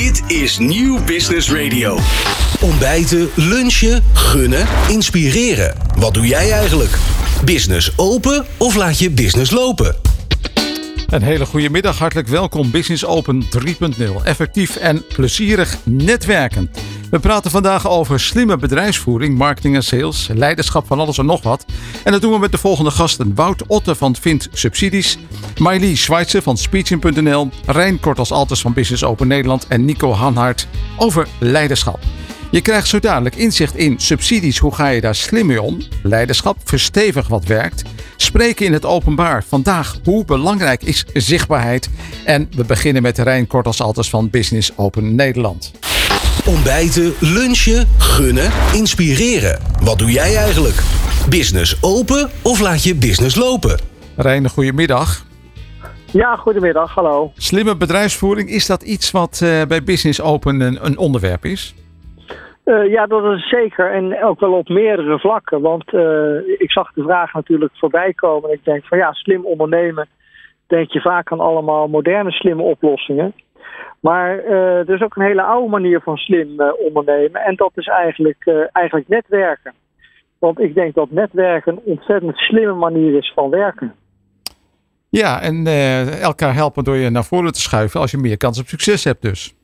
Dit is Nieuw Business Radio. Ontbijten, lunchen, gunnen, inspireren. Wat doe jij eigenlijk? Business open of laat je business lopen? Een hele goede middag, hartelijk welkom Business Open 3.0. Effectief en plezierig netwerken. We praten vandaag over slimme bedrijfsvoering, marketing en sales, leiderschap van alles en nog wat. En dat doen we met de volgende gasten. Wout Otte van Vint Subsidies, Miley Schweitzer van Speeching.nl, Rijn Kortels Alters van Business Open Nederland en Nico Hanhart over leiderschap. Je krijgt zo dadelijk inzicht in subsidies. Hoe ga je daar slim mee om? Leiderschap, verstevig wat werkt. Spreken in het openbaar. Vandaag, hoe belangrijk is zichtbaarheid? En we beginnen met Rijn Kortels Alters van Business Open Nederland. Ontbijten, lunchen, gunnen, inspireren. Wat doe jij eigenlijk? Business open of laat je business lopen? Rijn, goedemiddag. Ja, goedemiddag, hallo. Slimme bedrijfsvoering, is dat iets wat uh, bij Business Open een, een onderwerp is? Uh, ja, dat is zeker. En ook wel op meerdere vlakken. Want uh, ik zag de vraag natuurlijk voorbij komen. En ik denk van ja, slim ondernemen. Denk je vaak aan allemaal moderne slimme oplossingen. Maar uh, er is ook een hele oude manier van slim ondernemen. En dat is eigenlijk, eigenlijk netwerken. Want ik denk dat netwerken een ontzettend slimme manier is van werken. Ja, en elkaar helpen door je naar voren te schuiven als je meer kans op succes hebt dus.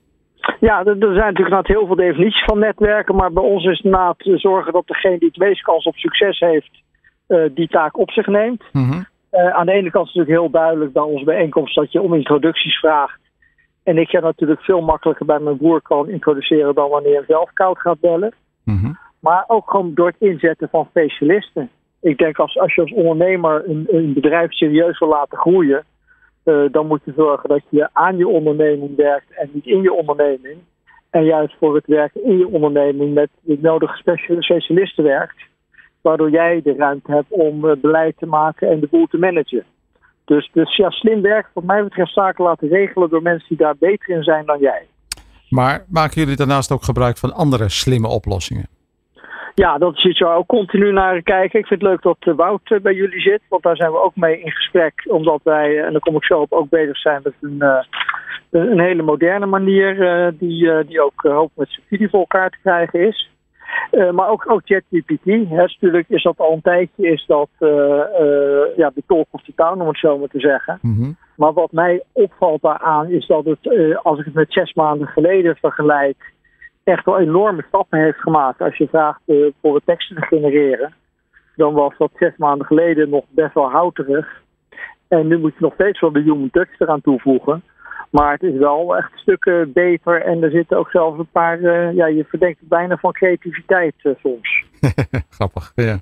Ja, er, zijn natuurlijk heel veel definities van netwerken. Maar bij ons is het te zorgen dat degene die het meest kans op succes heeft, uh, die taak op zich neemt. Mm -hmm. uh, aan de ene kant is het natuurlijk heel duidelijk bij onze bijeenkomst dat je om introducties vraagt. En ik ga natuurlijk veel makkelijker bij mijn broer kan introduceren dan wanneer hij zelf koud gaat bellen. Mm -hmm. Maar ook gewoon door het inzetten van specialisten. Ik denk als, als je als ondernemer een, een bedrijf serieus wil laten groeien, dan moet je zorgen dat je aan je onderneming werkt en niet in je onderneming. En juist voor het werken in je onderneming met de nodige specialisten werkt. Waardoor jij de ruimte hebt om uh, beleid te maken en de boel te managen. Dus, dus ja, slim werk, wat mij betreft, zaken laten regelen door mensen die daar beter in zijn dan jij. Maar maken jullie daarnaast ook gebruik van andere slimme oplossingen? Ja, dat is iets waar we ook continu naar kijken. Ik vind het leuk dat Wout bij jullie zit, want daar zijn we ook mee in gesprek. Omdat wij, en daar kom ik zo op, ook bezig zijn met een, uh, een hele moderne manier uh, die, uh, die ook hoop met subsidie voor elkaar te krijgen is. maar ook, ook ChatGPT. Natuurlijk is dat al een tijdje is dat ja, de talk of the town, om het zo maar te zeggen. Mm -hmm. Maar wat mij opvalt daaraan is dat het, als ik het met zes maanden geleden vergelijk echt wel enorme stappen heeft gemaakt. Als je vraagt uh, voor teksten te genereren, dan was dat zes maanden geleden nog best wel houterig. En nu moet je nog steeds wel de human touch eraan toevoegen. Maar het is wel echt stukken beter en er zitten ook zelfs een paar, uh, ja, je verdenkt het bijna van creativiteit uh, soms. Grappig, ja.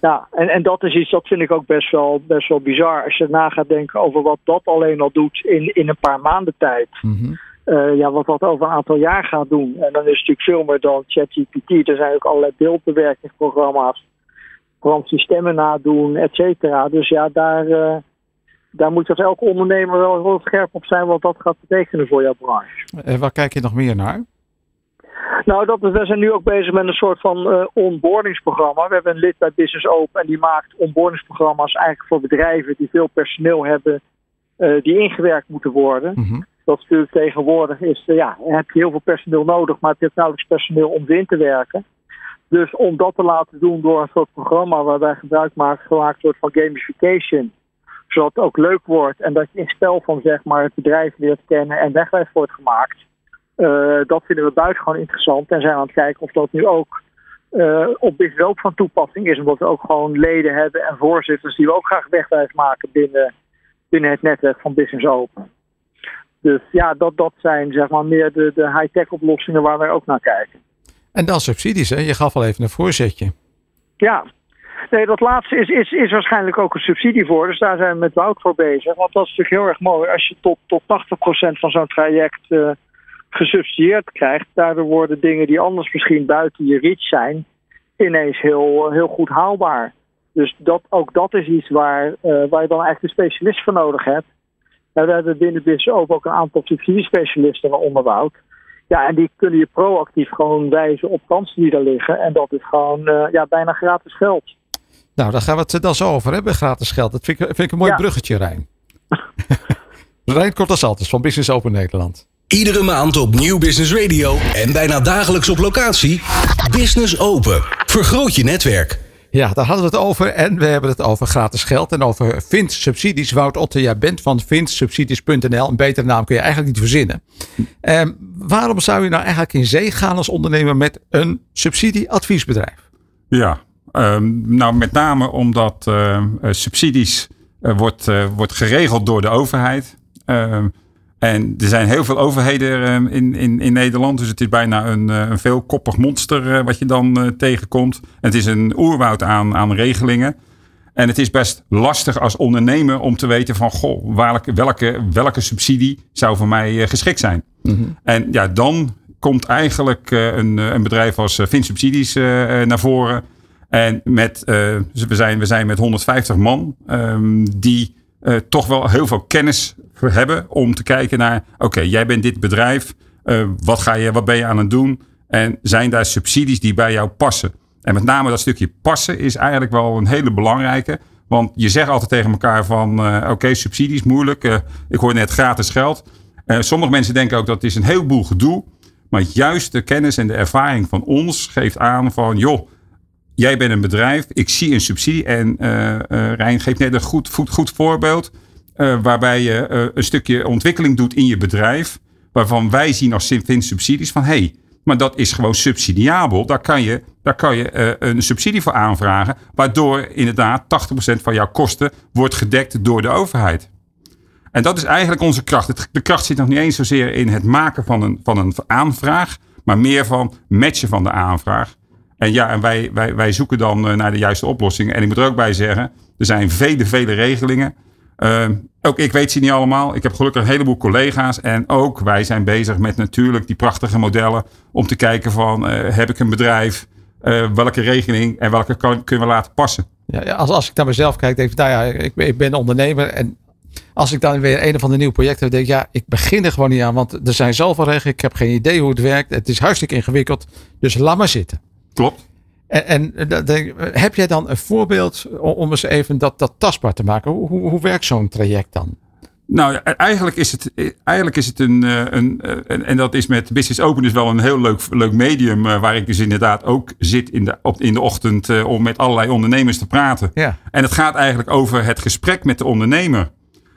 Ja, en, en dat is iets, dat vind ik ook best wel, best wel bizar. Als je na gaat denken over wat dat alleen al doet in, in een paar maanden tijd. Mm -hmm. Uh, ja, wat dat over een aantal jaar gaat doen. En dan is het natuurlijk veel meer dan ChatGPT. Er zijn ook allerlei beeldbewerkingsprogramma's. Vooral stemmen nadoen, et cetera. Dus ja, daar, uh, daar moet als elke ondernemer wel heel scherp op zijn wat dat gaat betekenen voor jouw branche. En waar kijk je nog meer naar? Nou, dat, we zijn nu ook bezig met een soort van uh, onboardingsprogramma. We hebben een lid bij Business Open en die maakt onboardingsprogramma's eigenlijk voor bedrijven die veel personeel hebben die ingewerkt moeten worden. Mm -hmm dat natuurlijk tegenwoordig is, ja, heb je heel veel personeel nodig, maar heb je nauwelijks personeel om in te werken. Dus om dat te laten doen door een soort programma waarbij gebruik maakt, gemaakt wordt van gamification, zodat het ook leuk wordt en dat je in spel van zeg maar het bedrijf leert kennen en wegwijs wordt gemaakt. Uh, dat vinden we buitengewoon interessant en zijn aan het kijken of dat nu ook uh, op business ook van toepassing is, omdat we ook gewoon leden hebben en voorzitters die we ook graag wegwijs maken binnen, binnen het netwerk van Business Open. Dus ja, dat, dat zijn zeg maar meer de, de high-tech oplossingen waar wij ook naar kijken. En dan subsidies, hè? Je gaf al even een voorzetje. Ja, nee, dat laatste is, is, is waarschijnlijk ook een subsidie voor. Dus daar zijn we met Wout voor bezig. Want dat is natuurlijk heel erg mooi als je tot, tot 80% van zo'n traject uh, gesubsidieerd krijgt. Daardoor worden dingen die anders misschien buiten je reach zijn, ineens heel, heel goed haalbaar. Dus dat, ook dat is iets waar, uh, waar je dan eigenlijk een specialist voor nodig hebt. Nou, we hebben binnen BIS ook een aantal subsidiespecialisten waaronder Wout. Ja, en die kunnen je proactief gewoon wijzen op kansen die er liggen. En dat is gewoon uh, ja, bijna gratis geld. Nou, daar gaan we het dan zo over hebben, gratis geld. Dat vind ik, vind ik een mooi ja. bruggetje, Rijn. Rijn Kortas van Business Open Nederland. Iedere maand op Nieuw Business Radio en bijna dagelijks op locatie. Business Open. Vergroot je netwerk. Ja, daar hadden we het over. En we hebben het over gratis geld en over Vins Subsidies. Wout Otte, jij bent van vinsubsidies.nl. Een betere naam kun je eigenlijk niet verzinnen. Um, waarom zou je nou eigenlijk in zee gaan als ondernemer met een subsidieadviesbedrijf? Ja, um, nou met name omdat uh, subsidies uh, wordt, uh, wordt geregeld door de overheid. En er zijn heel veel overheden ehm, in, in, in Nederland. Dus het is bijna een, eh, een veelkoppig monster eh, wat je dan eh, tegenkomt. En het is een oerwoud aan, aan regelingen. En het is best lastig als ondernemer om te weten van... Goh, welke, welke, welke subsidie zou voor mij geschikt zijn? Mhm. En ja, dan komt eigenlijk een, een bedrijf als Vinsubsidies naar voren. En met, we, zijn, we zijn met 150 man um, die toch wel heel veel kennis hebben om te kijken naar, oké, jij bent dit bedrijf, uh, wat, ga je, wat ben je aan het doen? En zijn daar subsidies die bij jou passen? En met name dat stukje passen is eigenlijk wel een hele belangrijke. Want je zegt altijd tegen elkaar van, uh, oké, subsidies moeilijk. Ik hoor net gratis geld. sommige mensen denken ook dat is een heleboel gedoe. Maar juist de kennis en de ervaring van ons geeft aan van, joh, jij bent een bedrijf, ik zie een subsidie. En Rijn geeft net een goed, goed, voorbeeld. Uh, waarbij je een stukje ontwikkeling doet in je bedrijf. Waarvan wij zien als Sinfin subsidies van hey, maar dat is gewoon subsidiabel. Daar kan je, daar kan je een subsidie voor aanvragen. Waardoor inderdaad 80% van jouw kosten wordt gedekt door de overheid. En dat is eigenlijk onze kracht. de kracht zit nog niet eens zozeer in het maken van een, van een aanvraag. Maar meer van matchen van de aanvraag. En ja, en wij, wij, wij zoeken dan naar de juiste oplossingen. En ik moet er ook bij zeggen, er zijn vele, vele regelingen. Uh, ook ik weet ze niet allemaal. Ik heb gelukkig een heleboel collega's. En ook wij zijn bezig met natuurlijk die prachtige modellen. Om te kijken van, uh, heb ik een bedrijf? Welke regeling en welke kan, kunnen we laten passen? Ja, als, als ik naar mezelf kijk, denk ik, nou ja, ik, ik ben ondernemer. En als ik dan weer een of ander nieuw project heb, denk ik, ja, ik begin er gewoon niet aan. Want er zijn zoveel regels. Ik heb geen idee hoe het werkt. Het is hartstikke ingewikkeld. Dus laat maar zitten. Klopt. En, en heb jij dan een voorbeeld om eens even dat, dat tastbaar te maken? Hoe, hoe, hoe werkt zo'n traject dan? Nou, eigenlijk is het, eigenlijk is het een, eh, een, een, eh, en dat is met Business Open dus wel een heel leuk, leuk medium, eh, waar ik dus inderdaad ook zit in de, op, in de ochtend om met allerlei ondernemers te praten. Ja. En het gaat eigenlijk over het gesprek met de ondernemer,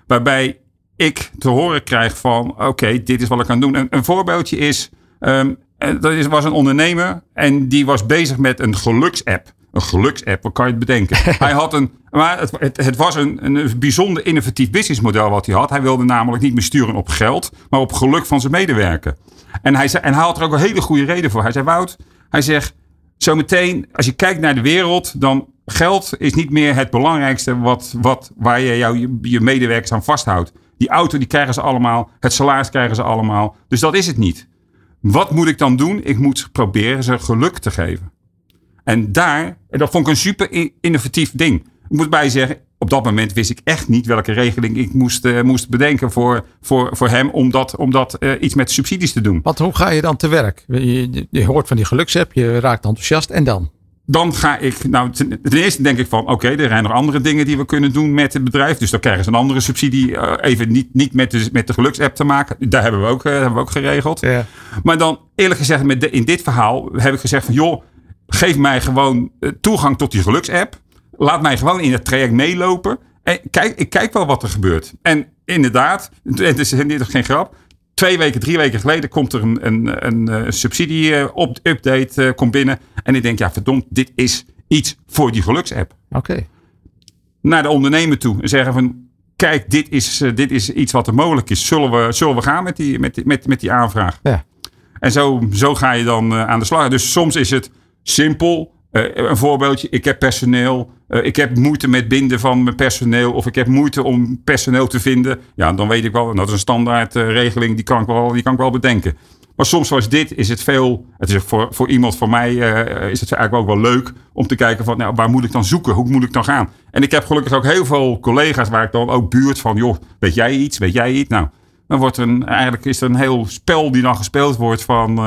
waarbij ik te horen krijg van, oké, dit is wat ik kan doen. Een, een voorbeeldje is, um, er was een ondernemer en die was bezig met een geluksapp. Een geluksapp, wat kan je het bedenken? hij had een, maar het, het, het, was een, een bijzonder innovatief businessmodel wat hij had. Hij wilde namelijk niet meer sturen op geld, maar op geluk van zijn medewerker. En hij, zei, en hij had er ook een hele goede reden voor. Hij zei, Wout, hij zegt, zometeen, als je kijkt naar de wereld, dan geld is niet meer het belangrijkste wat, wat, waar je jou, je, je medewerkers aan vasthoudt. Die auto die krijgen ze allemaal, het salaris krijgen ze allemaal. Dus dat is het niet. Wat moet ik dan doen? Ik moet proberen ze geluk te geven. En daar, en dat vond ik een super innovatief ding. Ik moet bij zeggen, op dat moment wist ik echt niet welke regeling ik moest, uh, moest bedenken voor, voor, voor hem om dat, om dat uh, iets met subsidies te doen. Want hoe ga je dan te werk? Je, hoort van die geluksapp, je raakt enthousiast en dan? Dan ga ik, nou ten, eerste denk ik van oké, er zijn nog andere dingen die we kunnen doen met het bedrijf. Dus dan krijgen ze een andere subsidie. Uh, even niet, niet met, de, met de geluksapp te maken. Daar hebben we ook, uh, hebben we ook geregeld. Ja. Maar dan eerlijk gezegd, met de, in dit verhaal heb ik gezegd van joh, geef mij gewoon uh, toegang tot die geluksapp. Laat mij gewoon in het traject meelopen. En kijk, ik kijk wel wat er gebeurt. En inderdaad, het is, dit is geen grap twee weken, drie weken geleden komt er een, een, een, een eh, subsidie-update uh, komt binnen. En ik denk, ja, verdomd, dit is iets voor die geluksapp. Oké. Naar de ondernemer toe en zeggen van, kijk, dit is, uh, dit is iets wat er mogelijk is. Zullen we, zullen we gaan met die, met, met, met die aanvraag? Ja. En zo, zo ga je dan aan de slag. Dus soms is het simpel. Een voorbeeldje, ik heb personeel. Uh, ik heb moeite met binden van mijn personeel. Of ik heb moeite om personeel te vinden. Ja, dan weet ik wel, dat is een standaard uh, regeling. Die kan, ik wel, die kan ik wel bedenken. Maar soms zoals dit is het veel. Het is voor, voor iemand, voor mij is het eigenlijk ook wel leuk om te kijken van nou, waar moet ik dan zoeken? Hoe moet ik dan gaan? En ik heb gelukkig ook heel veel collega's waar ik dan ook buurt van, joh, weet jij iets? Weet jij iets? Nou, dan wordt er een, eigenlijk is er een heel spel die dan gespeeld wordt van,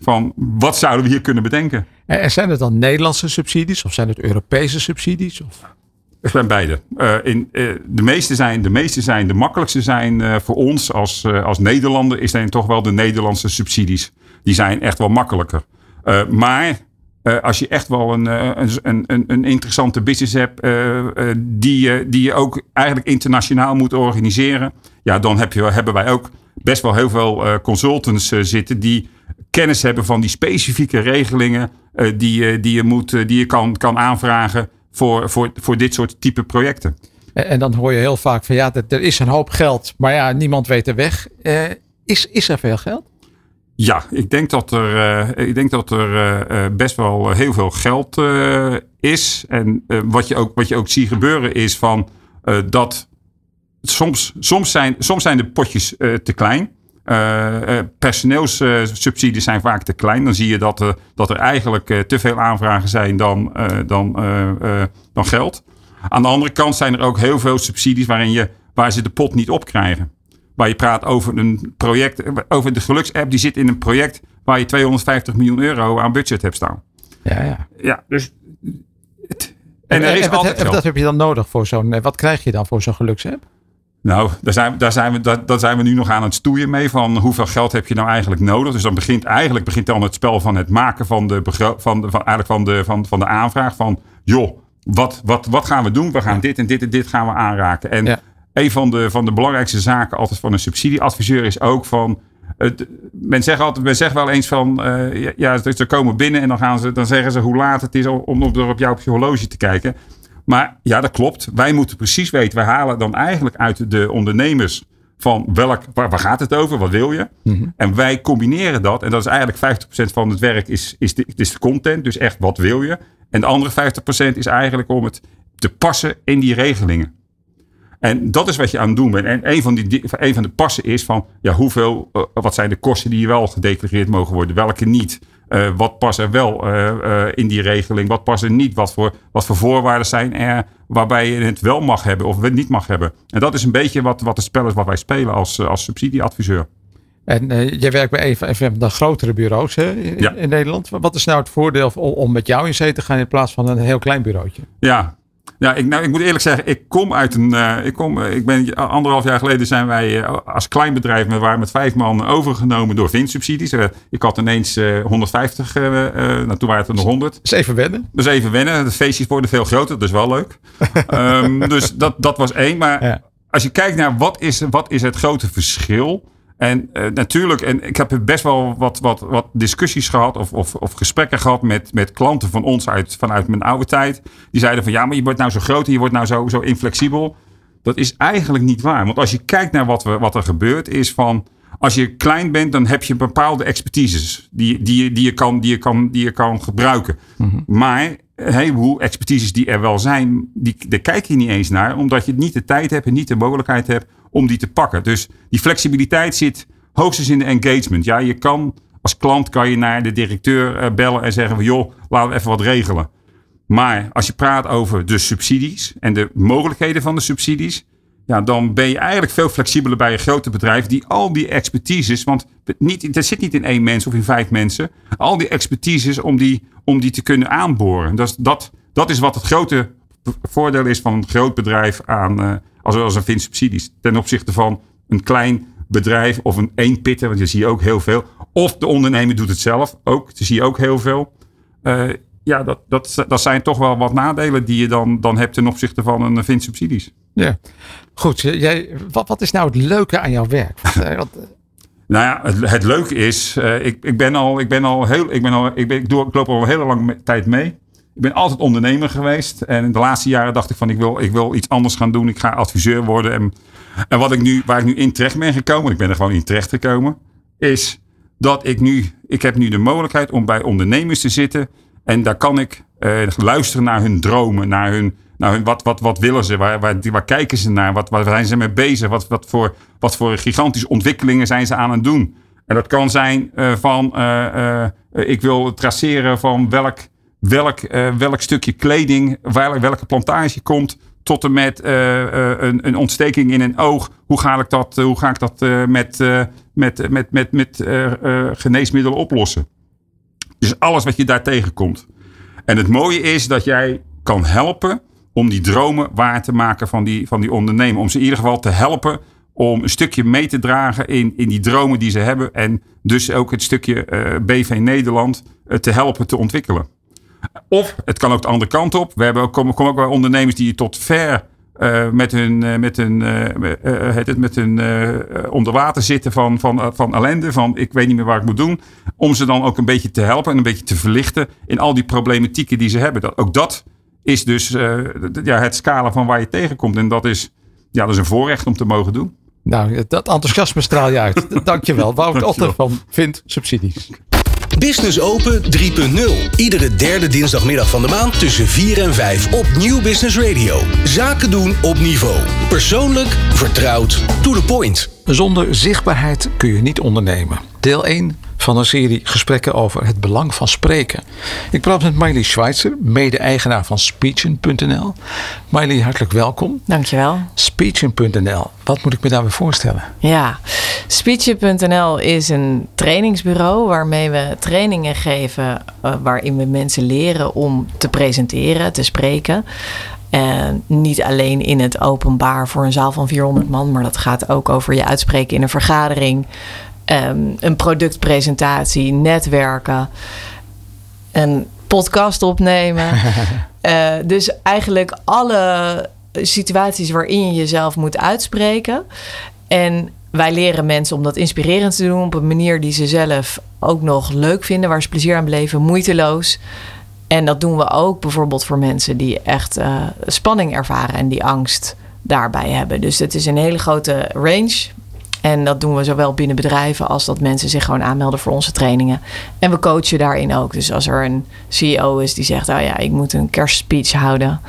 van wat zouden we hier kunnen bedenken. En zijn het dan Nederlandse subsidies of zijn het Europese subsidies? Of? Ik ben beide. Uh, in, uh, de, meeste zijn, de meeste zijn, de makkelijkste zijn uh, voor ons als, als Nederlander, is dan toch wel de Nederlandse subsidies. Die zijn echt wel makkelijker. maar als je echt wel een, een, een, een interessante business hebt, die, die je ook eigenlijk internationaal moet organiseren, ja, dan heb je, hebben wij ook best wel heel veel consultants zitten die kennis hebben van die specifieke regelingen die, die je, moet, die je kan, kan aanvragen voor, voor, voor dit soort type projecten. En dan hoor je heel vaak van ja, er is een hoop geld, maar ja, niemand weet de weg. Uh, is, is er veel geld? Ja, ik denk dat er, uh, ik denk dat er uh, best wel heel veel geld is. En wat, je ook, wat je ook ziet gebeuren is van dat soms, soms, zijn, soms zijn de potjes te klein. Uh, personeelssubsidies zijn vaak te klein. Dan zie je dat, uh, dat er eigenlijk te veel aanvragen zijn dan, dan, dan geld. Aan de andere kant zijn er ook heel veel subsidies waarin je, waar ze de pot niet op krijgen. Waar je praat over een project, over de geluksapp, die zit in een project waar je 250 miljoen euro aan budget hebt staan. Ja, ja. Ja, dus. en, er is en, altijd wat, wat heb je dan nodig voor zo'n. Wat krijg je dan voor zo'n geluksapp? Nou, daar zijn, daar, zijn we, daar, daar zijn we nu nog aan het stoeien mee van hoeveel geld heb je nou eigenlijk nodig. Dus dan begint eigenlijk begint dan het spel van het maken van de, van de, van, eigenlijk van de, van, van de aanvraag van joh, wat, wat, wat gaan we doen? We gaan dit en dit en dit gaan we aanraken. En een van de, van de belangrijkste zaken altijd van een subsidieadviseur is ook van het, men zegt altijd, men zegt wel eens van, uh, ja, ze komen binnen en dan, gaan ze, dan zeggen ze hoe laat het is om, om op op je horloge te kijken. Maar ja, dat klopt. Wij moeten precies weten. We halen dan eigenlijk uit de ondernemers van welk, waar, gaat het over? Wat wil je? Mhm. En wij combineren dat. En dat is eigenlijk 50% van het werk is, is, de, is de content. Dus echt wat wil je? En de andere 50% is eigenlijk om het te passen in die regelingen. En dat is wat je aan het doen bent. En een van, die, een van de passen is van ja, hoeveel, uh, wat zijn de kosten die wel gedeclareerd mogen worden, welke niet. Uh, wat past er wel uh, in die regeling? Wat past er niet? Wat voor, wat voor voorwaarden zijn er waarbij je het wel mag hebben of het niet mag hebben? En dat is een beetje wat, wat het spel is wat wij spelen als, als subsidieadviseur. En jij werkt bij een van de grotere bureaus hè, in, in, Nederland. Wat is nou het voordeel om, om, met jou in zee te gaan in plaats van een heel klein bureautje? Ja, ja, ik, nou, ik moet eerlijk zeggen, ik kom uit een. Uh, ik, kom, ik ben anderhalf jaar geleden zijn wij uh, als klein bedrijf, we waren met vijf man overgenomen door vinsubsidies. Uh, ik had ineens 150, nou, toen waren het er nog 100. Dat is even wennen. Is even wennen. De feestjes worden veel groter, dat is wel leuk. um, dus dat, dat was één. Maar ja. als je kijkt naar wat is, wat is het grote verschil en uh, natuurlijk, en ik heb best wel wat, wat, wat discussies gehad of, of, of gesprekken gehad met, met klanten van ons uit, vanuit mijn oude tijd. Die zeiden van ja, maar je wordt nou zo groot en je wordt nou zo, zo inflexibel. Dat is eigenlijk niet waar. Want als je kijkt naar wat, we, wat er gebeurt, is van als je klein bent, dan heb je bepaalde expertises die, die, die, je, kan, die, je, kan, die je kan gebruiken. Mm -hmm. Maar hey, hoe expertises die er wel zijn, die, daar kijk je niet eens naar, omdat je niet de tijd hebt en niet de mogelijkheid hebt om die te pakken. Dus die flexibiliteit zit hoogstens in de engagement. Ja, je kan als klant kan je naar de directeur eh, bellen en zeggen van joh, laten we even wat regelen. Maar als je praat over de subsidies en de mogelijkheden van de subsidies, ja, dan ben je eigenlijk veel flexibeler bij een grote bedrijf die al die expertises, want niet, zit niet in één mens of in vijf mensen, al die expertises om die, om die te kunnen aanboren. Dat, dat, is wat het grote voordeel is van een groot bedrijf aan, uh, als, als een vind subsidies ten opzichte van een klein bedrijf of een eenpitter, want je zie je ook heel veel. Of de ondernemer doet het zelf ook, dat zie je ook heel veel. Uh, ja, dat, dat, dat zijn toch wel wat nadelen die je dan, dan hebt ten opzichte van een vind subsidies. Ja, goed. Jij, wat, wat is nou het leuke aan jouw werk? Nou ja, het, het leuke is, uh, ik, ik ben al, ik ben al heel, ik ben al, ik, ben, ik, doe, ik loop al een hele lange tijd mee. Ik ben altijd ondernemer geweest. En in de laatste jaren dacht ik van, ik wil, ik wil iets anders gaan doen. Ik ga adviseur worden. En, en wat ik nu, waar ik nu in terecht ben gekomen, ik ben er gewoon in terecht gekomen, is dat ik nu, ik heb nu de mogelijkheid om bij ondernemers te zitten. En daar kan ik uh, luisteren naar hun dromen, naar hun, nou, wat, wat, wat willen ze? Waar, waar, waar kijken ze naar? Wat, waar zijn ze mee bezig? Wat, wat, voor, wat voor gigantische ontwikkelingen zijn ze aan het doen? En dat kan zijn uh, van, uh, ik wil traceren van welk, welk, welk stukje kleding, welke plantage komt, tot en met een, een ontsteking in een oog. Hoe ga ik dat, hoe ga ik dat met, met, met, met, met geneesmiddelen oplossen? Dus alles wat je daar tegenkomt. En het mooie is dat jij kan helpen om die dromen waar te maken van die, van die ondernemer. Om ze in ieder geval te helpen om een stukje mee te dragen in, in die dromen die ze hebben. En dus ook het stukje BV Nederland te helpen te ontwikkelen. Of het kan ook de andere kant op. We hebben ook, komen, komen ook bij ondernemers die tot ver uh, met hun, uh, met hun, uh, het, met hun onder water zitten van, van, van ellende. Van ik weet niet meer waar ik moet doen. Om ze dan ook een beetje te helpen en een beetje te verlichten in al die problematieken die ze hebben. Dat, ook dat is dus ja, het scala van waar je tegenkomt. En dat is, ja, dat is een voorrecht om te mogen doen. Nou, dat enthousiasme straal je uit. Dankjewel. Wout Otter van Vind Subsidies. Business Open 3.0. Iedere derde dinsdagmiddag van de maand tussen 4 en 5 op Nieuw Business Radio. Zaken doen op niveau. Persoonlijk, vertrouwd, to the point. Zonder zichtbaarheid kun je niet ondernemen. Deel 1 van een serie gesprekken over het belang van spreken. Ik praat met Miley Schweitzer, mede-eigenaar van Speechen.nl. Miley, hartelijk welkom. Dankjewel. Speechen.nl, wat moet ik me daarbij voorstellen? Ja, Speechen.nl is een trainingsbureau waarmee we trainingen geven uh, waarin we mensen leren om te presenteren, te spreken. En niet alleen in het openbaar voor een zaal van 400 man, maar dat gaat ook over je uitspreken in een vergadering, um, een productpresentatie, netwerken, een podcast opnemen. uh, dus eigenlijk alle situaties waarin je jezelf moet uitspreken. En wij leren mensen om dat inspirerend te doen op een manier die ze zelf ook nog leuk vinden, waar ze plezier aan beleven, moeiteloos. En dat doen we ook bijvoorbeeld voor mensen die echt uh, spanning ervaren en die angst daarbij hebben. Dus het is een hele grote range. En dat doen we zowel binnen bedrijven als dat mensen zich gewoon aanmelden voor onze trainingen. En we coachen daarin ook. Dus als er een CEO is die zegt: Oh ja, ik moet een kerstspeech houden,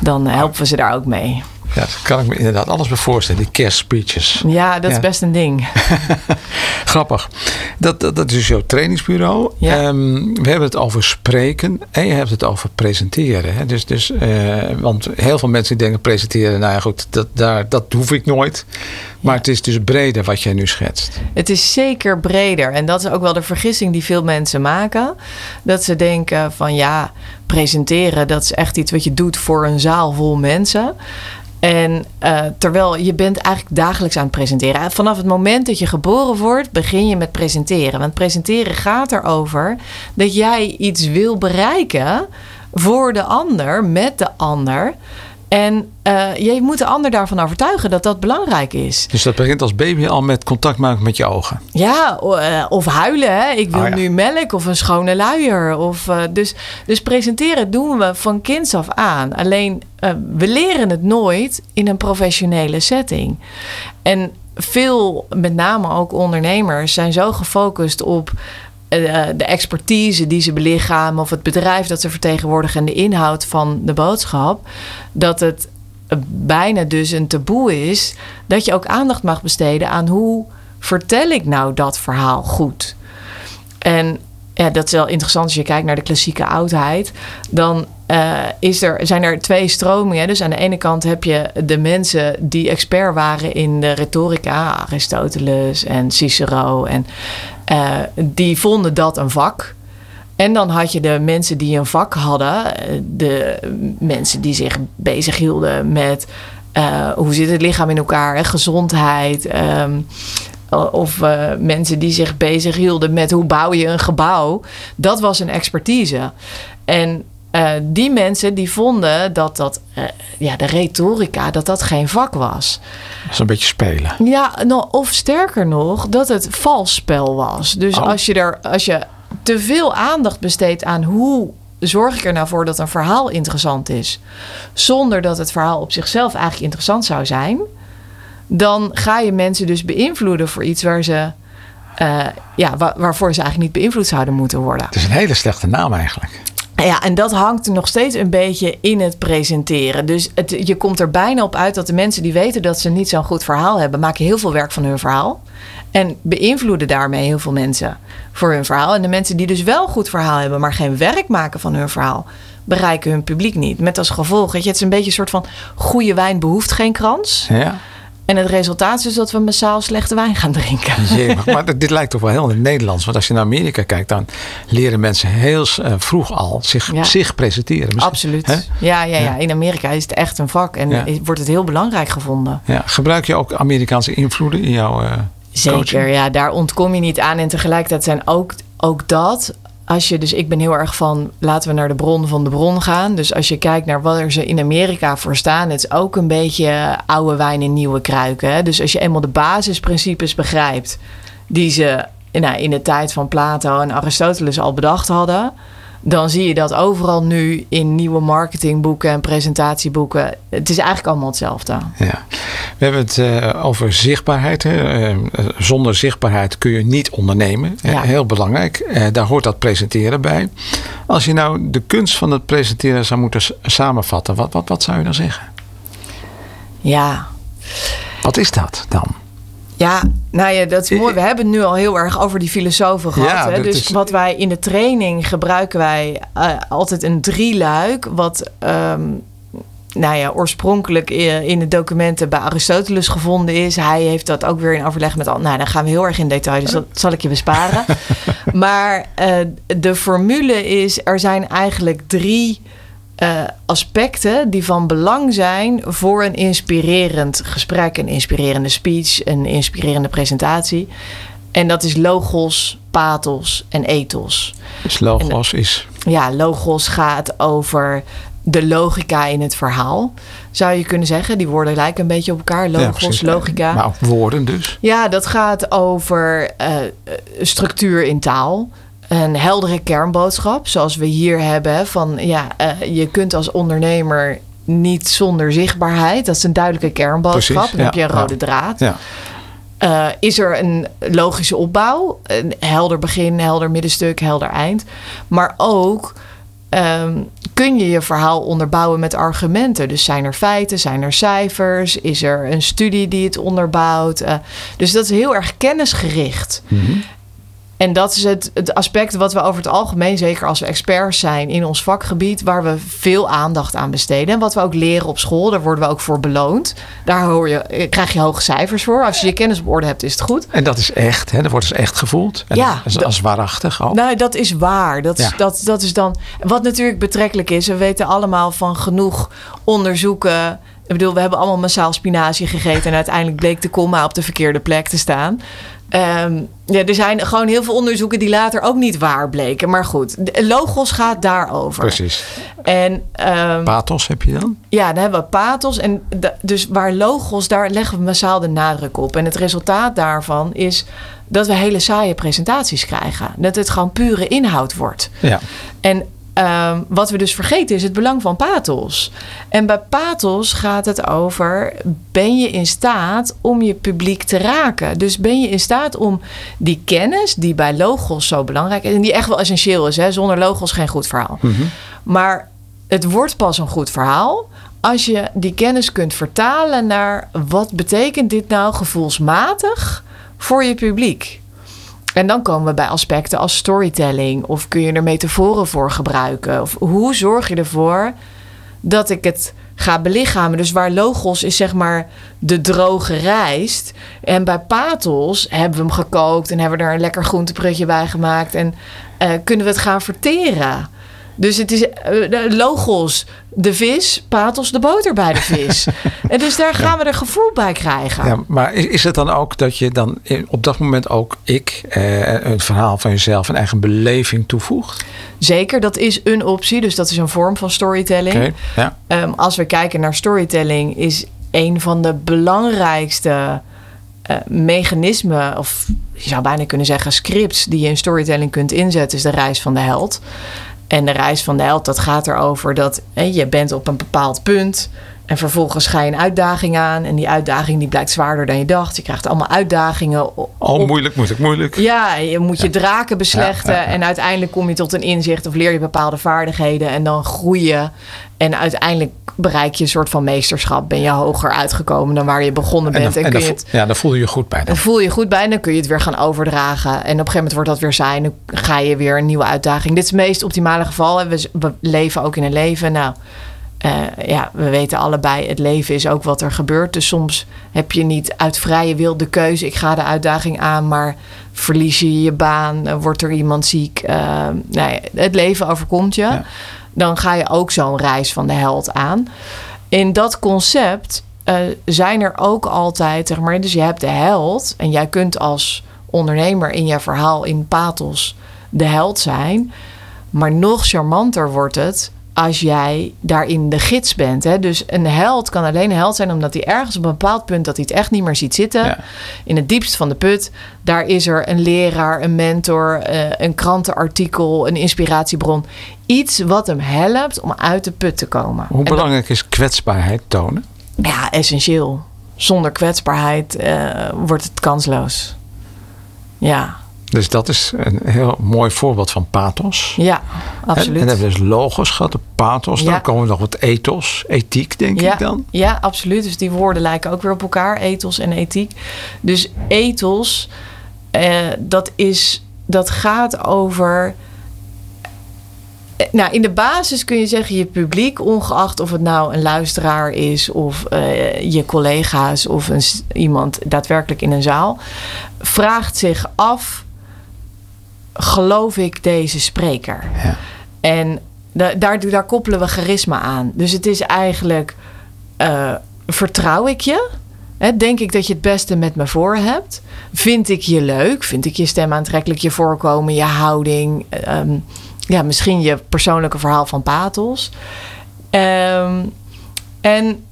dan helpen we ze daar ook mee. Ja, dat kan ik me inderdaad alles bij voorstellen, die kerstspeeches. Ja, dat ja. is best een ding. Grappig. Dat, dat, dat, is jouw trainingsbureau. Ja. Um, we hebben het over spreken en je hebt het over presenteren. Hè? Dus, dus, uh, want heel veel mensen denken presenteren, nou ja goed, dat, daar, dat hoef ik nooit. Maar het is dus breder wat jij nu schetst. Het is zeker breder. En dat is ook wel de vergissing die veel mensen maken. Dat ze denken van ja, presenteren, dat is echt iets wat je doet voor een zaal vol mensen. En uh, terwijl je bent eigenlijk dagelijks aan het presenteren. Vanaf het moment dat je geboren wordt, begin je met presenteren. Want presenteren gaat erover dat jij iets wil bereiken voor de ander, met de ander. En uh, je moet de ander daarvan overtuigen dat dat belangrijk is. Dus dat begint als baby al met contact maken met je ogen. Ja, uh, of huilen. Hè? Ik wil oh, ja. nu melk of een schone luier. Of, uh, dus, dus presenteren doen we van kinds af aan. Alleen we leren het nooit in een professionele setting. En veel, met name ook ondernemers, zijn zo gefocust op de expertise die ze belichamen of het bedrijf dat ze vertegenwoordigen en de inhoud van de boodschap, dat het bijna dus een taboe is dat je ook aandacht mag besteden aan hoe vertel ik nou dat verhaal goed. En ja, dat is wel interessant als je kijkt naar de klassieke oudheid. Dan uh, is er, zijn er twee stromingen. Dus aan de ene kant heb je de mensen die expert waren in de retorica, Aristoteles en Cicero. En uh, die vonden dat een vak. En dan had je de mensen die een vak hadden, de mensen die zich bezighielden met uh, hoe zit het lichaam in elkaar, gezondheid. Um, of uh, mensen die zich bezighielden met hoe bouw je een gebouw. Dat was een expertise. En uh, die mensen die vonden dat dat, uh, ja, de retorica, dat dat geen vak was. Dat is een beetje spelen. Ja, nou, of sterker nog, dat het vals spel was. Dus oh. als je er, als je te veel aandacht besteedt aan hoe zorg ik er nou voor dat een verhaal interessant is, zonder dat het verhaal op zichzelf eigenlijk interessant zou zijn, dan ga je mensen dus beïnvloeden voor iets waar ze, uh, ja, waar, waarvoor ze eigenlijk niet beïnvloed zouden moeten worden. Het is een hele slechte naam eigenlijk. Ja, en dat hangt nog steeds een beetje in het presenteren. Dus het, je komt er bijna op uit dat de mensen die weten dat ze niet zo'n goed verhaal hebben, maken heel veel werk van hun verhaal. En beïnvloeden daarmee heel veel mensen voor hun verhaal. En de mensen die dus wel goed verhaal hebben, maar geen werk maken van hun verhaal, bereiken hun publiek niet. Met als gevolg, weet je, het is een beetje een soort van goede wijn behoeft geen krans. Ja. En het resultaat is dus dat we massaal slechte wijn gaan drinken. Jee, maar, dit lijkt toch wel heel Nederlands. Want als je naar Amerika kijkt, dan leren mensen heel uh, vroeg al zich, Ja. zich presenteren. Absoluut. Ja, ja, ja, Ja. in Amerika is het echt een vak en Ja. wordt het heel belangrijk gevonden. Ja. Gebruik je ook Amerikaanse invloeden in jouw eh Zeker, coaching? ja, daar ontkom je niet aan. En tegelijkertijd zijn ook, ook dat. Als je, dus ik ben heel erg van laten we naar de bron van de bron gaan. Dus als je kijkt naar wat er ze in Amerika voor staan, het is ook een beetje oude wijn in nieuwe kruiken. Dus als je eenmaal de basisprincipes begrijpt, die ze nou, in de tijd van Plato en Aristoteles al bedacht hadden, dan zie je dat overal nu in nieuwe marketingboeken en presentatieboeken. Het is eigenlijk allemaal hetzelfde. Ja. We hebben het eh, over zichtbaarheid. Hè. Eh, zonder zichtbaarheid kun je niet ondernemen. Eh, Ja. heel belangrijk. Eh, daar hoort dat presenteren bij. Als je nou de kunst van het presenteren zou moeten samenvatten, wat, wat, wat zou je dan zeggen? Ja, Wat is dat dan? Ja, nou ja, dat is mooi. We hebben het nu al heel erg over die filosofen gehad. Ja, hè? Dus is- wat wij in de training gebruiken wij eh, altijd een drieluik. Wat ehm, nou ja, oorspronkelijk in de documenten bij Aristoteles gevonden is. Hij heeft dat ook weer in overleg met al. Nou, dan gaan we heel erg in detail, dus dat zal ik je besparen. maar eh, de formule is: er zijn eigenlijk drie eh, aspecten die van belang zijn voor een inspirerend gesprek, een inspirerende speech, een inspirerende presentatie. En dat is logos, pathos en ethos. Dus logos is. Ja, logos gaat over de logica in het verhaal, zou je kunnen zeggen. Die woorden lijken een beetje op elkaar. Ja, Logos, precies. logica. Maar woorden dus. Ja, dat gaat over eh, eh, structuur in taal. Een heldere kernboodschap, zoals we hier hebben. Van ja, eh, je kunt als ondernemer niet zonder zichtbaarheid. Dat is een duidelijke kernboodschap. Precies, Dan heb je een rode ja. draad. Ja. Eh, is er een logische opbouw? Een helder begin, helder middenstuk, helder eind. Maar ook ehm, kun je je verhaal onderbouwen met argumenten. Dus zijn er feiten, zijn er cijfers? Is er een studie die het onderbouwt? Eh, dus dat is heel erg kennisgericht. En dat is het, het aspect wat we over het algemeen, zeker als we experts zijn in ons vakgebied, waar we veel aandacht aan besteden. En wat we ook leren op school, daar worden we ook voor beloond. Daar hoor je, eh, krijg je hoge cijfers voor. Als je je kennis op orde hebt, is het goed. En dat is echt, hè? dat wordt dus echt gevoeld. En Ja, dat is als waarachtig ook. Nou, dat is waar. Dat, is- Ja. dat, dat is dan. Wat natuurlijk betrekkelijk is, we weten allemaal van genoeg onderzoeken. Ik bedoel, we hebben allemaal massaal spinazie gegeten en uiteindelijk bleek de komma op de verkeerde plek te staan. Ehm, ja, er zijn gewoon heel veel onderzoeken die later ook niet waar bleken. Maar goed, Logos gaat daarover. Precies. En ehm, Pathos heb je dan? ja, dan hebben we pathos. En dus waar logos, daar leggen we massaal de nadruk op. En het resultaat daarvan is dat we hele saaie presentaties krijgen. Dat het gewoon pure inhoud wordt. Ja. En ehm, wat we dus vergeten is het belang van pathos. En bij pathos gaat het over: ben je in staat om je publiek te raken? Dus ben je in staat om die kennis, die bij logos zo belangrijk is, en die echt wel essentieel is, hè? zonder logos geen goed verhaal. Maar het wordt pas een goed verhaal als je die kennis kunt vertalen naar wat betekent dit nou gevoelsmatig voor je publiek. En dan komen we bij aspecten als storytelling. Of kun je er metaforen voor gebruiken? Of hoe zorg je ervoor dat ik het ga belichamen? Dus waar logos is zeg maar de droge rijst. En bij pathos hebben we hem gekookt en hebben we er een lekker groenteprutje bij gemaakt. En eh, kunnen we het gaan verteren? Dus het is de logos, de vis, pathos, de boter bij de vis. en dus daar gaan we er gevoel bij krijgen. Ja, maar is, is het dan ook dat je dan op dat moment ook ik, eh, een verhaal van jezelf, een eigen beleving toevoegt? Zeker, dat is een optie. Dus dat is een vorm van storytelling. Oké, ja. Ehm, als we kijken naar storytelling, is een van de belangrijkste eh, mechanismen, of je zou bijna kunnen zeggen scripts, die je in storytelling kunt inzetten, is de reis van de held. En de reis van de held, dat gaat erover dat hè, je bent op een bepaald punt. En vervolgens ga je een uitdaging aan. En die uitdaging die blijkt zwaarder dan je dacht. Je krijgt allemaal uitdagingen. o- Oh, moeilijk, moeilijk, moeilijk. ja, je moet je draken beslechten. Ja, ja, ja. En uiteindelijk kom je tot een inzicht of leer je bepaalde vaardigheden. En dan groei je. En uiteindelijk bereik je een soort van meesterschap. Ben je hoger uitgekomen dan waar je begonnen En, bent. dan, En, en kun dan, je het, ja, dan voel je je goed bij. Dan. dan voel je je goed bij. En dan kun je het weer gaan overdragen. En op een gegeven moment wordt dat weer saai. En dan ga je weer een nieuwe uitdaging. Dit is het meest optimale geval. En we, we leven ook in een leven. Nou, uh, ja, we weten allebei, het leven is ook wat er gebeurt. Dus soms heb je niet uit vrije wil de keuze, ik ga de uitdaging aan, maar verlies je je baan, uh, wordt er iemand ziek. Uh, nee, het leven overkomt je. Ja. Dan ga je ook zo'n reis van de held aan. In dat concept zijn er ook altijd, zeg maar, dus je hebt de held en jij kunt als ondernemer in je verhaal in pathos de held zijn. Maar nog charmanter wordt het als jij daarin de gids bent. Hè? Dus een held kan alleen een held zijn omdat hij ergens op een bepaald punt dat hij het echt niet meer ziet zitten. In het diepst van de put. Daar is er een leraar, een mentor, uh, een krantenartikel, een inspiratiebron. Iets wat hem helpt om uit de put te komen. Hoe belangrijk is kwetsbaarheid tonen? Ja, essentieel. Zonder kwetsbaarheid uh, wordt het kansloos. Ja. Dus dat is een heel mooi voorbeeld van pathos. Ja, absoluut. En, en dan hebben we dus logos gehad, de pathos. Ja. Dan komen we nog wat ethos, ethiek denk ja. ik dan. Ja, absoluut. Dus die woorden lijken ook weer op elkaar, ethos en ethiek. Dus ethos, eh, dat, is, dat gaat over... Nou, in de basis kun je zeggen, je publiek, ongeacht of het nou een luisteraar is of uh, je collega's of een, iemand daadwerkelijk in een zaal, vraagt zich af geloof ik deze spreker? Ja. En da daar, daar koppelen we charisma aan. Dus het is eigenlijk, uh, vertrouw ik je? He, denk ik dat je het beste met me voor hebt? Vind ik je leuk? Vind ik je stem aantrekkelijk? Je voorkomen, je houding? Um, ja, misschien je persoonlijke verhaal van pathos. Um, en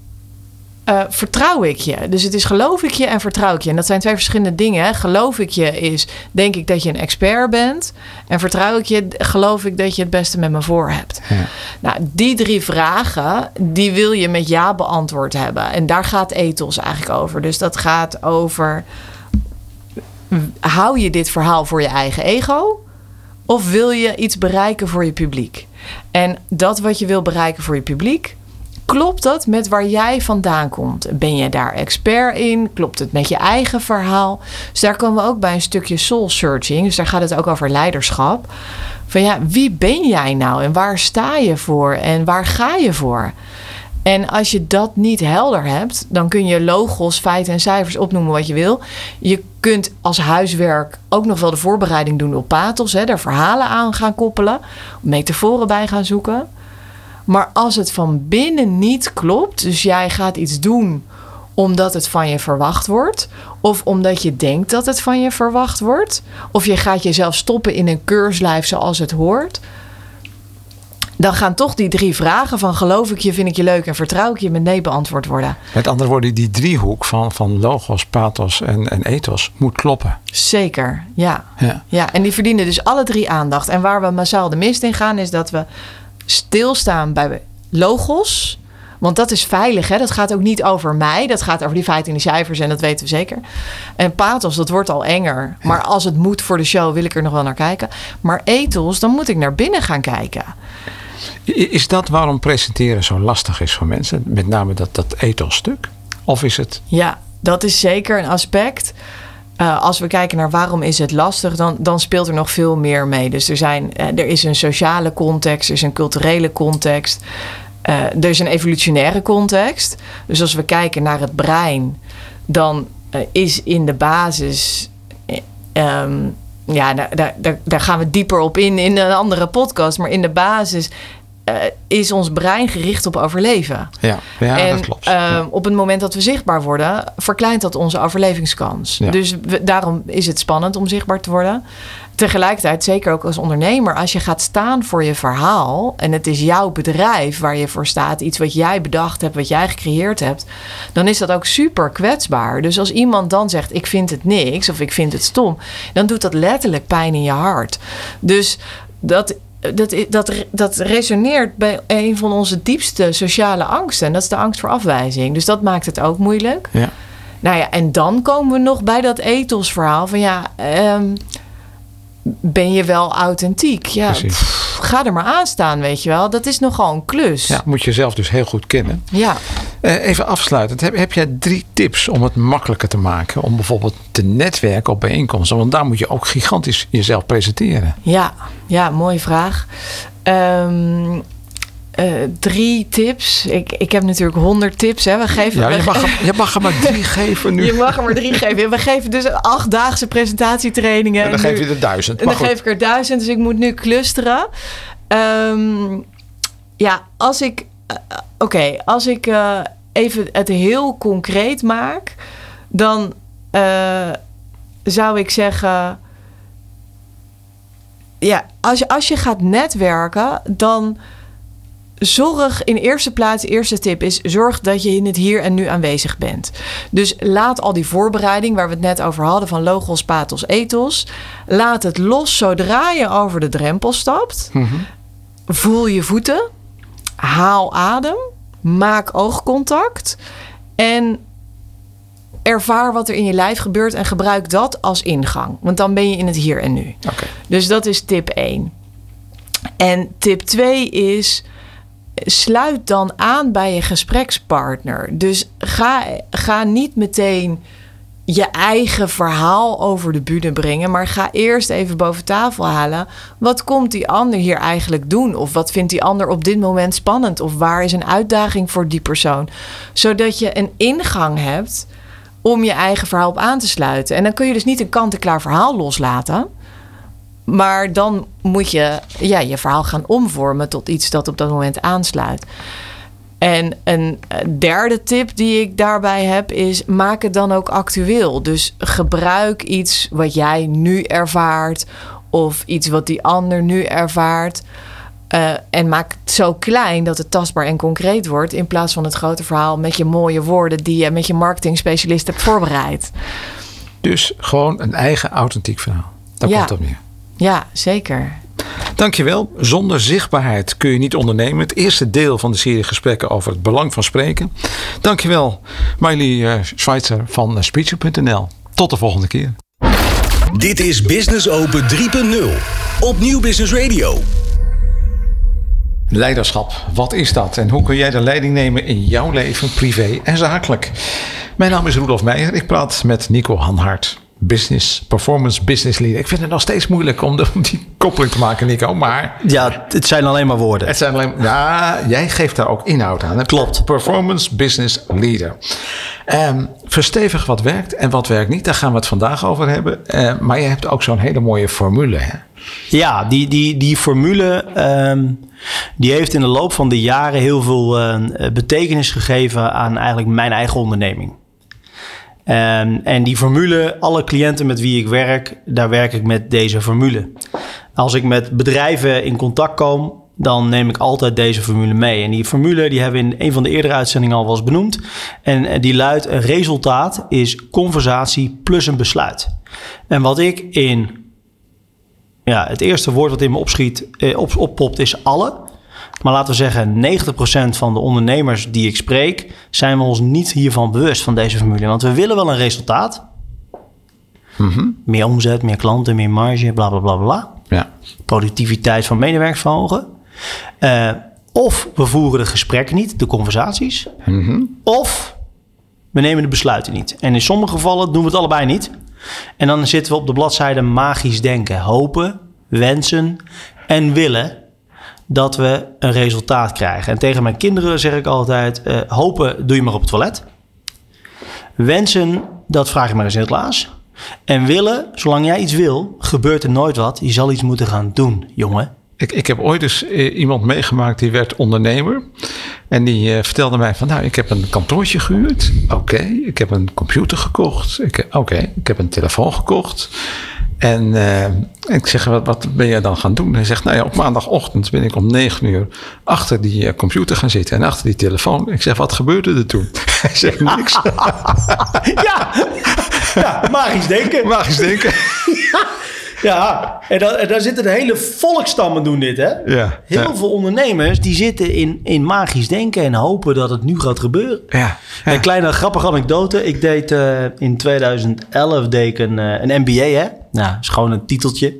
uh, vertrouw ik je? Dus het is geloof ik je en vertrouw ik je. En dat zijn twee verschillende dingen. Hè? Geloof ik je is, denk ik dat je een expert bent. En vertrouw ik je, geloof ik dat je het beste met me voor hebt. Ja. Nou, die drie vragen, die wil je met ja beantwoord hebben. En daar gaat ethos eigenlijk over. Dus dat gaat over, hou je dit verhaal voor je eigen ego? Of wil je iets bereiken voor je publiek? En dat wat je wil bereiken voor je publiek, klopt dat met waar jij vandaan komt? Ben je daar expert in? Klopt het met je eigen verhaal? Dus daar komen we ook bij een stukje soul searching. Dus daar gaat het ook over leiderschap. Van ja, wie ben jij nou en waar sta je voor en waar ga je voor? En als je dat niet helder hebt, dan kun je logos, feiten en cijfers opnoemen wat je wil. Je kunt als huiswerk ook nog wel de voorbereiding doen op pathos, hè, daar verhalen aan gaan koppelen, metaforen bij gaan zoeken. Maar als het van binnen niet klopt, dus jij gaat iets doen omdat het van je verwacht wordt, of omdat je denkt dat het van je verwacht wordt, of je gaat jezelf stoppen in een keurslijf zoals het hoort, dan gaan toch die drie vragen van geloof ik je, vind ik je leuk en vertrouw ik je met nee beantwoord worden. Met andere woorden, die driehoek van, van logos, pathos en, en ethos moet kloppen. Zeker, ja. Ja. ja. En die verdienen dus alle drie aandacht. En waar we massaal de mist in gaan, is dat we stilstaan bij logos. Want dat is veilig, hè? dat gaat ook niet over mij. Dat gaat over die feiten en die cijfers en dat weten we zeker. En pathos, dat wordt al enger. Maar als het moet voor de show, wil ik er nog wel naar kijken. Maar ethos, dan moet ik naar binnen gaan kijken. Is dat waarom presenteren zo lastig is voor mensen? Met name dat, dat ethos-stuk? Of is het... Ja, dat is zeker een aspect. Uh, als we kijken naar waarom is het lastig, dan, dan speelt er nog veel meer mee. Dus er, zijn, uh, er is een sociale context, er is een culturele context, uh, er is een evolutionaire context. Dus als we kijken naar het brein, dan is in de basis. Um, ja, daar, daar, daar gaan we dieper op in in een andere podcast. Maar in de basis uh, is ons brein gericht op overleven. Ja, ja en, dat klopt. Uh, ja. Op het moment dat we zichtbaar worden, verkleint dat onze overlevingskans. Ja. Dus we, daarom is het spannend om zichtbaar te worden. Tegelijkertijd, zeker ook als ondernemer, als je gaat staan voor je verhaal en het is jouw bedrijf waar je voor staat, iets wat jij bedacht hebt, wat jij gecreëerd hebt, dan is dat ook super kwetsbaar. Dus als iemand dan zegt: Ik vind het niks of ik vind het stom, dan doet dat letterlijk pijn in je hart. Dus dat dat, dat, dat resoneert bij een van onze diepste sociale angsten. En dat is de angst voor afwijzing. Dus dat maakt het ook moeilijk. Ja. Nou ja, en dan komen we nog bij dat ethosverhaal van ja, um, ben je wel authentiek? Ja, pff, ga er maar aan staan, weet je wel. Dat is nogal een klus. Ja, moet je zelf dus heel goed kennen. Ja. Uh, even afsluitend, heb, heb jij drie tips om het makkelijker te maken? Om bijvoorbeeld te netwerken op bijeenkomsten? Want daar moet je ook gigantisch jezelf presenteren. Ja, ja mooie vraag. Um, eh, drie tips. Ik, ik heb natuurlijk honderd tips. Hè. We geven, Ja, we je mag, je mag er maar drie geven nu. je mag er maar drie geven. We geven dus achtdaagse presentatietrainingen. En dan nu- geef je er duizend. En dan goed. geef ik er duizend, dus ik moet nu clusteren. Ehm, ja, als ik... eh, Oké, als ik eh, even het heel concreet maak... dan zou ik zeggen... Ja, als je, als je gaat netwerken, dan zorg in eerste plaats, eerste tip is, zorg dat je in het hier en nu aanwezig bent. Dus laat al die voorbereiding waar we het net over hadden, van logos, pathos, ethos, laat het los zodra je over de drempel stapt. Voel je voeten, haal adem, maak oogcontact en ervaar wat er in je lijf gebeurt en gebruik dat als ingang. Want dan ben je in het hier en nu. Dus dat is tip 1. En tip 2 is sluit dan aan bij je gesprekspartner. Dus ga, ga niet meteen je eigen verhaal over de bühne brengen, maar ga eerst even boven tafel halen. Wat komt die ander hier eigenlijk doen? Of wat vindt die ander op dit moment spannend? Of waar is een uitdaging voor die persoon? Zodat je een ingang hebt om je eigen verhaal op aan te sluiten. En dan kun je dus niet een kant-en-klaar verhaal loslaten. Maar dan moet je ja, je verhaal gaan omvormen tot iets dat op dat moment aansluit. En een eh, derde tip die ik daarbij heb is: maak het dan ook actueel. Dus gebruik iets wat jij nu ervaart of iets wat die ander nu ervaart. Eh, en maak het zo klein dat het tastbaar en concreet wordt. In plaats van het grote verhaal met je mooie woorden die je met je marketing-specialist hebt voorbereid. Dus gewoon een eigen authentiek verhaal. Daar Ja. komt het op neer. Ja, zeker. Dankjewel. Zonder zichtbaarheid kun je niet ondernemen. Het eerste deel van de serie gesprekken over het belang van spreken. Dankjewel, Miley eh, Schweitzer van eh, Speecher.nl. Tot de volgende keer. Dit is Business Open 3.0 op Nieuw Business Radio. Leiderschap, wat is dat? En hoe kun jij de leiding nemen in jouw leven, privé en zakelijk? Mijn naam is Roelof Meijer. Ik praat met Nico Hanhart. Business, performance business leader. Ik vind het nog steeds moeilijk om, de, om die koppeling te maken, Nico. Maar Ja, het zijn alleen maar woorden. het zijn alleen. Ja, jij geeft daar ook inhoud aan. hè? Klopt. Performance business leader. Ehm, verstevig wat werkt en wat werkt niet. Daar gaan we het vandaag over hebben. Eh, maar je hebt ook zo'n hele mooie formule. Hè? Ja, die, die, die formule ehm, die heeft in de loop van de jaren heel veel betekenis gegeven aan eigenlijk mijn eigen onderneming. Ehm, en die formule, alle cliënten met wie ik werk, daar werk ik met deze formule. Als ik met bedrijven in contact kom, dan neem ik altijd deze formule mee. En die formule die hebben we in een van de eerdere uitzendingen al eens benoemd. En eh, die luidt: een resultaat is conversatie plus een besluit. En wat ik in ja, het eerste woord wat in me opschiet, eh, op, oppopt is alle. Maar laten we zeggen, 90% van de ondernemers die ik spreek, zijn we ons niet hiervan bewust van deze formule. Want we willen wel een resultaat. Meer omzet, meer klanten, meer marge, bla bla bla bla. Ja. Productiviteit van medewerkers verhogen. Eh, of we voeren de gesprekken niet, de conversaties. Of we nemen de besluiten niet. En in sommige gevallen doen we het allebei niet. En dan zitten we op de bladzijde magisch denken. Hopen, wensen en willen dat we een resultaat krijgen. En tegen mijn kinderen zeg ik altijd... eh, hopen doe je maar op het toilet. Wensen, dat vraag je maar eens in het glaas. En willen, zolang jij iets wil, gebeurt er nooit wat. Je zal iets moeten gaan doen, jongen. Ik, ik heb ooit eens eh, iemand meegemaakt die werd ondernemer. En die eh, vertelde mij van nou, ik heb een kantoortje gehuurd. Oké, ik heb een computer gekocht. Oké, ik heb een telefoon gekocht. En eh, ik zeg, wat, wat ben jij dan gaan doen? Hij zegt, nou ja, op maandagochtend ben ik om negen uur achter die eh, computer gaan zitten en achter die telefoon. Ik zeg, wat gebeurde er toen? Hij zegt, niks. Ja, ja magisch denken. Magisch denken. Ja, en, en daar zitten de hele volkstammen doen dit, hè? Ja, Heel ja. veel ondernemers die zitten in, in magisch denken en hopen dat het nu gaat gebeuren. Ja, ja. Een kleine grappige anekdote. Ik deed eh, in 2011 deed ik een, eh, een MBA, hè? Nou, is gewoon een titeltje.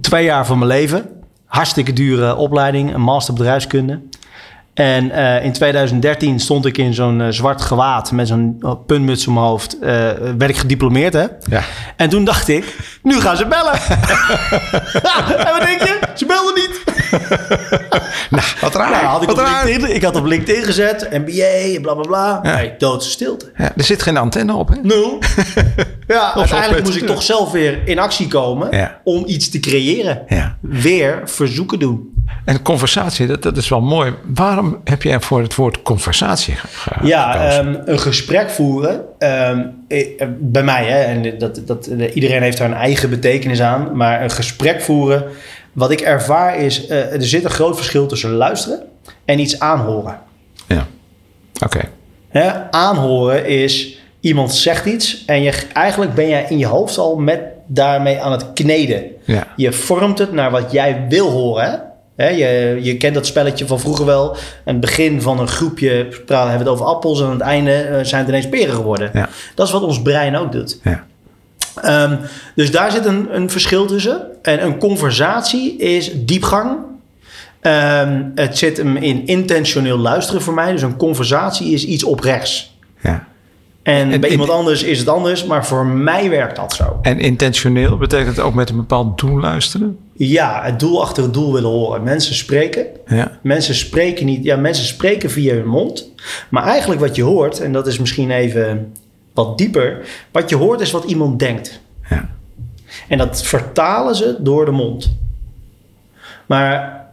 Twee jaar van mijn leven. Hartstikke dure opleiding, een master bedrijfskunde. En eh, in 2013 stond ik in zo'n eh, zwart gewaad met zo'n eh, puntmuts om mijn hoofd. eh, werd ik gediplomeerd, hè? Ja. En toen dacht ik, nu gaan ze bellen. en wat denk je? Ze belden niet. nou, wat raar. Nou, had ik, wat op raar. LinkedIn, ik had op LinkedIn gezet, MBA, bla bla bla. Ja. Nee, doodse stilte. Ja, er zit geen antenne op, hè? Nul. ja, uiteindelijk moest ik toch zelf weer in actie komen Ja. om iets te creëren. Ja. Weer verzoeken doen. En conversatie, dat, dat is wel mooi. Waarom heb jij voor het woord conversatie ge- ge- Ja, gekozen? ehm, een gesprek voeren. ehm, eh, bij mij, hè, en dat, dat, iedereen heeft daar een eigen betekenis aan. Maar een gesprek voeren, wat ik ervaar is, eh, er zit een groot verschil tussen luisteren en iets aanhoren. ja. Oké. Aanhoren is iemand zegt iets en je, eigenlijk ben jij in je hoofd al met daarmee aan het kneden. Ja. Je vormt het naar wat jij wil horen. Je, je kent dat spelletje van vroeger wel. Aan het begin van een groepje praten hebben we het over appels en aan het einde eh, zijn het ineens peren geworden. Ja. Dat is wat ons brein ook doet. Ja. Ehm, dus daar zit een, een verschil tussen. En een conversatie is diepgang. Ehm, het zit hem in intentioneel luisteren voor mij. Dus een conversatie is iets oprechts. ja. En, En- bij iemand anders is het anders, maar voor mij werkt dat zo. En intentioneel betekent ook met een bepaald doel luisteren? Ja, het doel achter het doel willen horen. Mensen spreken. Ja. Mensen spreken niet. Ja, mensen spreken via hun mond. Maar eigenlijk wat je hoort, en dat is misschien even wat dieper. Wat je hoort is wat iemand denkt. Ja. En dat vertalen ze door de mond. Maar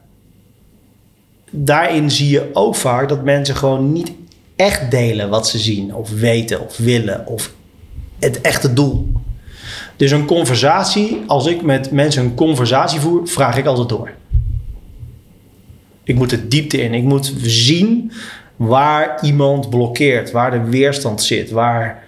daarin zie je ook vaak dat mensen gewoon niet echt delen wat ze zien, of weten, of willen, of het echte doel. Dus een conversatie, als ik met mensen een conversatie voer, vraag ik altijd door. Ik moet de diepte in. Ik moet zien waar iemand blokkeert, waar de weerstand zit, waar,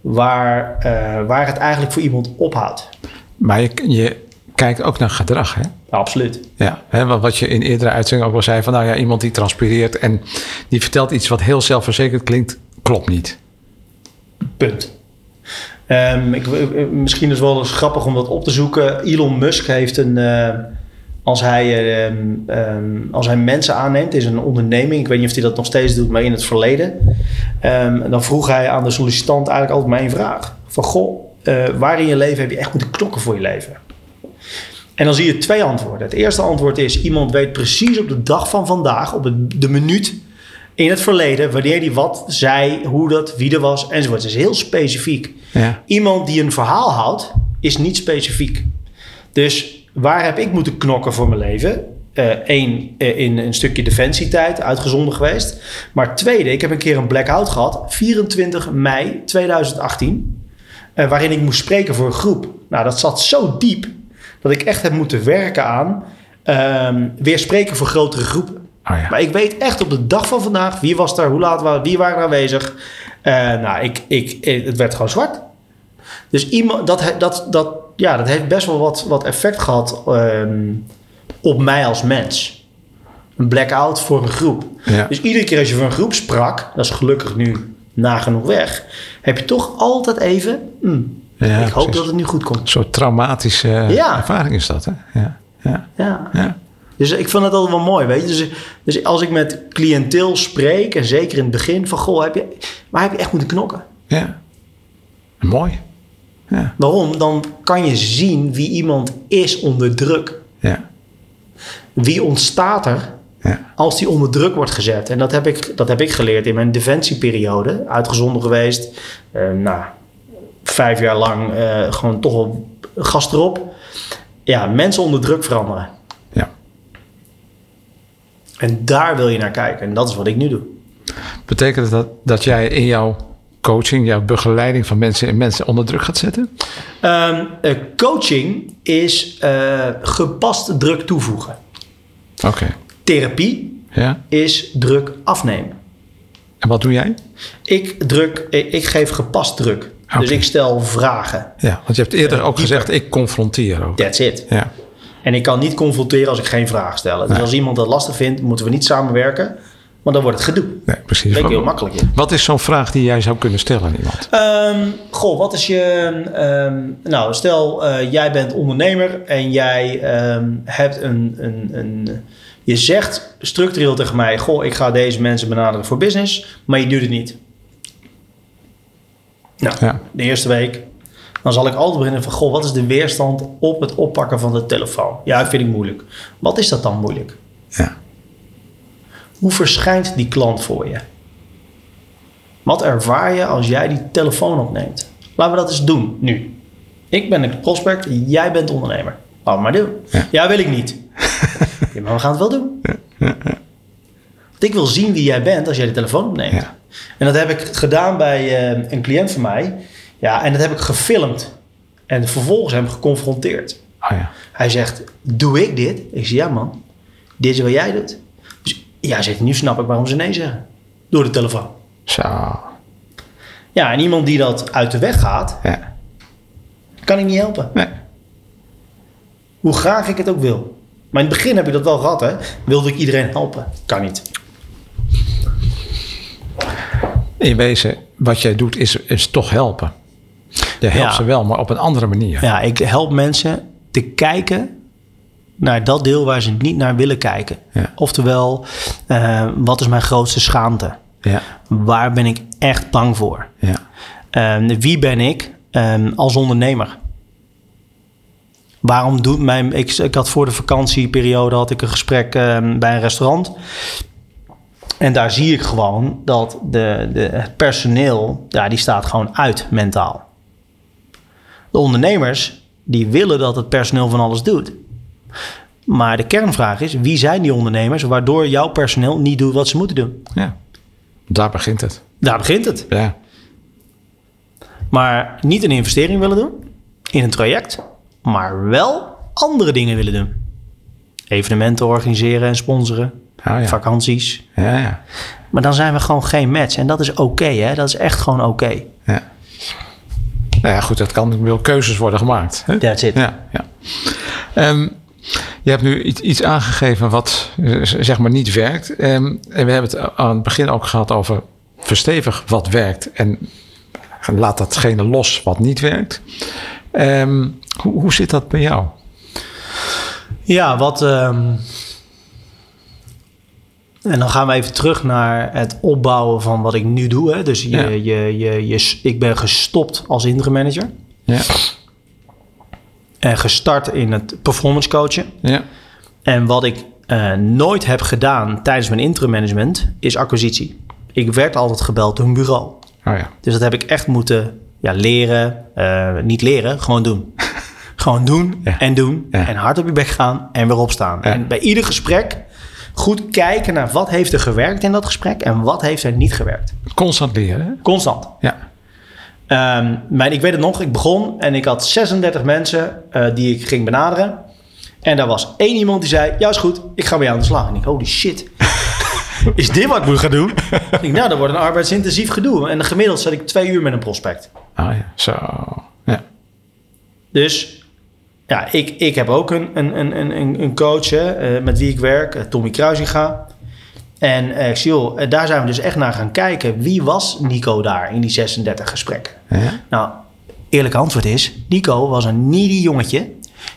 waar, eh, waar het eigenlijk voor iemand ophoudt. Maar je, je kijkt ook naar gedrag, hè? Absoluut. Ja, hè, wat wat je in eerdere uitzendingen ook al zei: van nou ja, iemand die transpireert en die vertelt iets wat heel zelfverzekerd klinkt, klopt niet. Punt. Ehm, ik, misschien is het wel grappig om dat op te zoeken. Elon Musk heeft een. eh, als, hij, ehm, ehm, als hij mensen aanneemt, is een onderneming. Ik weet niet of hij dat nog steeds doet, maar in het verleden. dan vroeg hij aan de sollicitant eigenlijk altijd één vraag: van goh, eh, waar in je leven heb je echt moeten knokken voor je leven? En dan zie je twee antwoorden. Het eerste antwoord is: iemand weet precies op de dag van vandaag, op de minuut in het verleden, wanneer die wat zei, hoe dat, wie er was, enzovoort. Het is heel specifiek. Ja. Iemand die een verhaal houdt, is niet specifiek. Dus waar heb ik moeten knokken voor mijn leven? Eén, in een stukje defensietijd, uitgezonden geweest. Maar tweede, ik heb een keer een blackout gehad, 24 mei 2018, eh, waarin ik moest spreken voor een groep. Nou, dat zat zo diep dat ik echt heb moeten werken aan ehm, weer spreken voor grotere groepen. Oh ja. Maar ik weet echt op de dag van vandaag wie was daar, hoe laat was, wie waren er aanwezig. Eh, nou, ik, ik, het werd gewoon zwart. Dus iemand, dat, dat, dat, ja, dat heeft best wel wat, wat effect gehad ehm, op mij als mens. Een blackout voor een groep. Ja. Dus iedere keer als je voor een groep sprak, dat is gelukkig nu nagenoeg weg, heb je toch altijd even, hmm, Ja, ik hoop precies. dat het nu goed komt. Soort traumatische ervaring is dat, hè? Ja. Ja. Ja. Dus ik vond het altijd wel mooi, weet je. Dus, dus als ik met cliënteel spreek, en zeker in het begin, van goh, heb je, waar heb je echt moeten knokken? ja. Mooi. Ja. Waarom? Dan kan je zien wie iemand is onder druk. Ja. Wie ontstaat er Ja. als die onder druk wordt gezet? En dat heb ik, dat heb ik geleerd in mijn defensieperiode. Uitgezonden geweest. Eh, nou, vijf jaar lang eh, gewoon toch wel gas erop. Ja, mensen onder druk veranderen. En daar wil je naar kijken. En dat is wat ik nu doe. Betekent dat dat jij in jouw coaching, jouw begeleiding van mensen en mensen onder druk gaat zetten? Ehm, eh, coaching is eh, gepast druk toevoegen. Oké. Therapie Ja. is druk afnemen. En wat doe jij? Ik, druk, ik, ik geef gepast druk. Dus ik stel vragen. Ja, want je hebt eerder Eh, ook dieper. gezegd, ik confronteer ook. That's it. Ja. En ik kan niet confronteren als ik geen vraag stel. Dus als iemand dat lastig vindt, moeten we niet samenwerken. Want dan wordt het gedoe. Nee, precies. Ben ik heel makkelijk in. Wat is zo'n vraag die jij zou kunnen stellen aan iemand? Ehm, goh, wat is je... ehm, nou, stel eh, jij bent ondernemer en jij ehm, hebt een, een, een... Je zegt structureel tegen mij... Goh, ik ga deze mensen benaderen voor business. Maar je doet het niet. Nou, Ja. de eerste week dan zal ik altijd beginnen van... Goh, wat is de weerstand op het oppakken van de telefoon? Ja, dat vind ik moeilijk. Wat is dat dan moeilijk? Ja. Hoe verschijnt die klant voor je? Wat ervaar je als jij die telefoon opneemt? Laten we dat eens doen, nu. Ik ben een prospect, jij bent ondernemer. Laten we maar doen. Ja, wil ik niet. ja, maar we gaan het wel doen. Want ik wil zien wie jij bent als jij de telefoon opneemt. En dat heb ik gedaan bij eh, een cliënt van mij. Ja, en dat heb ik gefilmd. En vervolgens hem geconfronteerd. Oh ja. Hij zegt, doe ik dit? Ik zeg, ja man, dit is wat jij doet. Dus ja, zegt, nu snap ik waarom ze nee zeggen. Door de telefoon. Zo. Ja, en iemand die dat uit de weg gaat, Ja. kan ik niet helpen. Nee. Hoe graag ik het ook wil. Maar in het begin heb ik dat wel gehad, hè. Wilde ik iedereen helpen. Kan niet. In wezen, wat jij doet is, is toch helpen. Je helpt Ja. ze wel, maar op een andere manier. Ja, ik help mensen te kijken naar dat deel waar ze niet naar willen kijken. Ja. Oftewel, eh, wat is mijn grootste schaamte? Ja. Waar ben ik echt bang voor? Ja. Eh, wie ben ik eh, als ondernemer? Waarom doet mijn... Ik, ik had voor de vakantieperiode had ik een gesprek eh, bij een restaurant. En daar zie ik gewoon dat de, de, het personeel... Ja, die staat gewoon uit mentaal. De ondernemers, die willen dat het personeel van alles doet. Maar de kernvraag is, wie zijn die ondernemers... waardoor jouw personeel niet doet wat ze moeten doen? ja. Daar begint het. Daar begint het. Ja. Maar niet een investering willen doen in een traject, maar wel andere dingen willen doen. Evenementen organiseren en sponsoren, Oh ja. vakanties. Ja, ja. Maar dan zijn we gewoon geen match. En dat is oké, hè? Dat is echt gewoon oké. ja. Nou ja, goed, dat kan wel keuzes worden gemaakt. Hè? That's it. Ja, ja. Ehm, je hebt nu iets, iets aangegeven wat eh, zeg maar niet werkt. Ehm, en we hebben het aan het begin ook gehad over verstevig wat werkt. En laat datgene los wat niet werkt. Ehm, hoe, hoe zit dat bij jou? Ja, wat. En dan gaan we even terug naar het opbouwen van wat ik nu doe. Hè. Dus je, Ja. je, je, je, ik ben gestopt als interim manager. Ja, En gestart in het performance coachen. ja, En wat ik eh, nooit heb gedaan tijdens mijn interim management is acquisitie. Ik werd altijd gebeld door een bureau. oh ja. Dus dat heb ik echt moeten ja, leren. eh, niet leren, gewoon doen. gewoon doen Ja. en doen. En hard op je bek gaan en weer opstaan. En bij ieder gesprek goed kijken naar wat heeft er gewerkt in dat gesprek en wat heeft er niet gewerkt. Constant leren. hè? Constant. Ja, Ehm, mijn, ik weet het nog, ik begon en ik had 36 mensen eh, die ik ging benaderen. En daar was één iemand die zei, ja is goed, ik ga bij jou aan de slag. En ik, holy shit, is dit wat ik moet gaan doen? ik nou, dat wordt een arbeidsintensief gedoe. En gemiddeld zat ik twee uur met een prospect. oh ja, zo. Ja, Dus ja, ik, ik heb ook een, een, een, een, een coach hè, eh, met wie ik werk, eh, Tommy Kruisinga. En eh, ik zie, joh, daar zijn we dus echt naar gaan kijken. Wie was Nico daar in die 36 gesprekken? ja, Nou, eerlijk antwoord is, Nico was een needy jongetje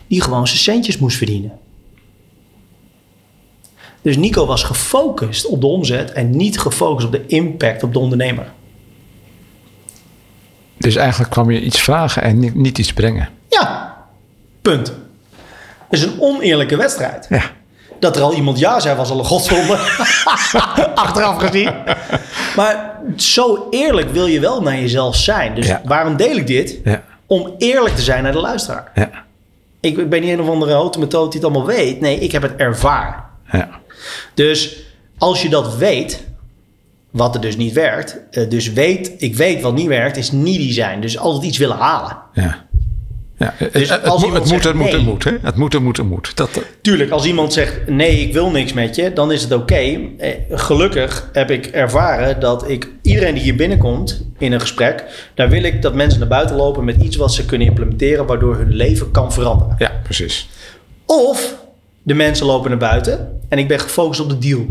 die gewoon zijn centjes moest verdienen. Dus Nico was gefocust op de omzet en niet gefocust op de impact op de ondernemer. Dus eigenlijk kwam je iets vragen en niet, niet iets brengen. Ja, punt. Het is een oneerlijke wedstrijd. Ja, Dat er al iemand ja zei, was al een. Achteraf gezien. Maar zo eerlijk wil je wel naar jezelf zijn. Dus Ja. waarom deel ik dit? ja, Om eerlijk te zijn naar de luisteraar. ja, Ik ben niet een of andere houten methode die het allemaal weet. Nee, ik heb het ervaren. ja. Dus als je dat weet, wat er dus niet werkt. eh, Dus weet, ik weet wat niet werkt, is needy zijn. Dus altijd iets willen halen. ja. Ja. Dus het, als iemand het moet, het moet, het moet. Hè? Het moet, het moet, het moet. Dat, Tuurlijk, als iemand zegt nee, ik wil niks met je, dan is het oké. Eh, gelukkig heb ik ervaren dat ik iedereen die hier binnenkomt in een gesprek, daar wil ik dat mensen naar buiten lopen met iets wat ze kunnen implementeren, waardoor hun leven kan veranderen. ja, precies. Of de mensen lopen naar buiten en ik ben gefocust op de deal.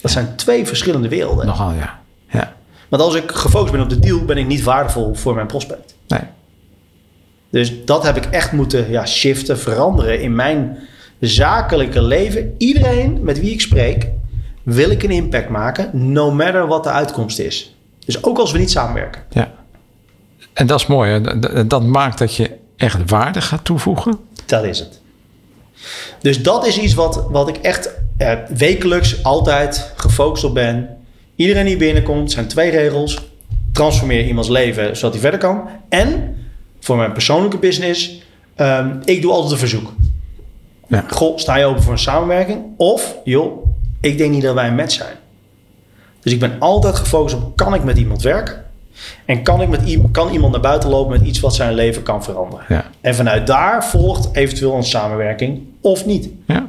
Dat zijn twee verschillende werelden. Nogal, ja. Ja, Want als ik gefocust ben op de deal, ben ik niet waardevol voor mijn prospect. nee. Dus dat heb ik echt moeten ja, shiften, veranderen in mijn zakelijke leven. Iedereen met wie ik spreek, wil ik een impact maken, no matter wat de uitkomst is. Dus ook als we niet samenwerken. Ja. En dat is mooi. Hè? Dat maakt dat je echt waarde gaat toevoegen. Dat is het. Dus dat is iets wat, wat ik echt eh, wekelijks altijd gefocust op ben. Iedereen die binnenkomt, zijn twee regels. Transformeer iemands leven zodat hij verder kan. En voor mijn persoonlijke business, um, ik doe altijd een verzoek. Ja. Goh, sta je open voor een samenwerking? Of, joh, ik denk niet dat wij een match zijn. Dus ik ben altijd gefocust op, kan ik met iemand werken? En kan, ik met, kan iemand naar buiten lopen met iets wat zijn leven kan veranderen? Ja. En vanuit daar volgt eventueel een samenwerking of niet. Ja.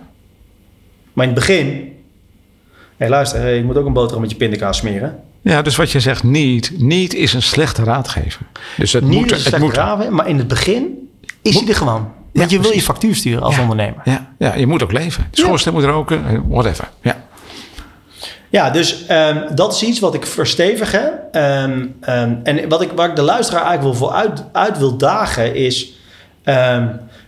Maar in het begin, hey, luister, je moet ook een boterham met je pindakaas smeren. Ja, dus wat je zegt, niet, niet is een slechte raadgever. Dus het niet moet, is een het moet. Raadgever, maar in het begin is hij er gewoon. Want je wil je factuur sturen als ondernemer. Ja, ja, je moet ook leven. De schoorsteen moet roken, whatever. Ja. Ja, dus um, dat is iets wat ik verstevig. Um, um, en wat ik, waar ik de luisteraar eigenlijk wel voor uit, uit wil dagen is...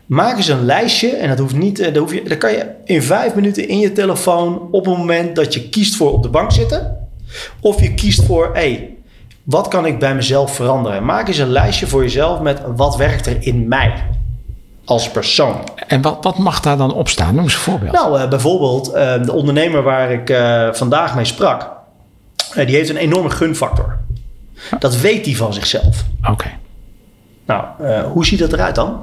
maak eens een lijstje. En dat hoeft niet... Dat, hoef je, dat kan je in vijf minuten in je telefoon... op het moment dat je kiest voor op de bank zitten. Of je kiest voor... Hey, wat kan ik bij mezelf veranderen? Maak eens een lijstje voor jezelf met wat werkt er in mij als persoon. En wat, wat mag daar dan op staan? Noem eens een voorbeeld. Nou, uh, bijvoorbeeld uh, de ondernemer waar ik uh, vandaag mee sprak. die heeft een enorme gunfactor. Dat weet hij van zichzelf. Oké. Nou, hoe ziet dat eruit dan?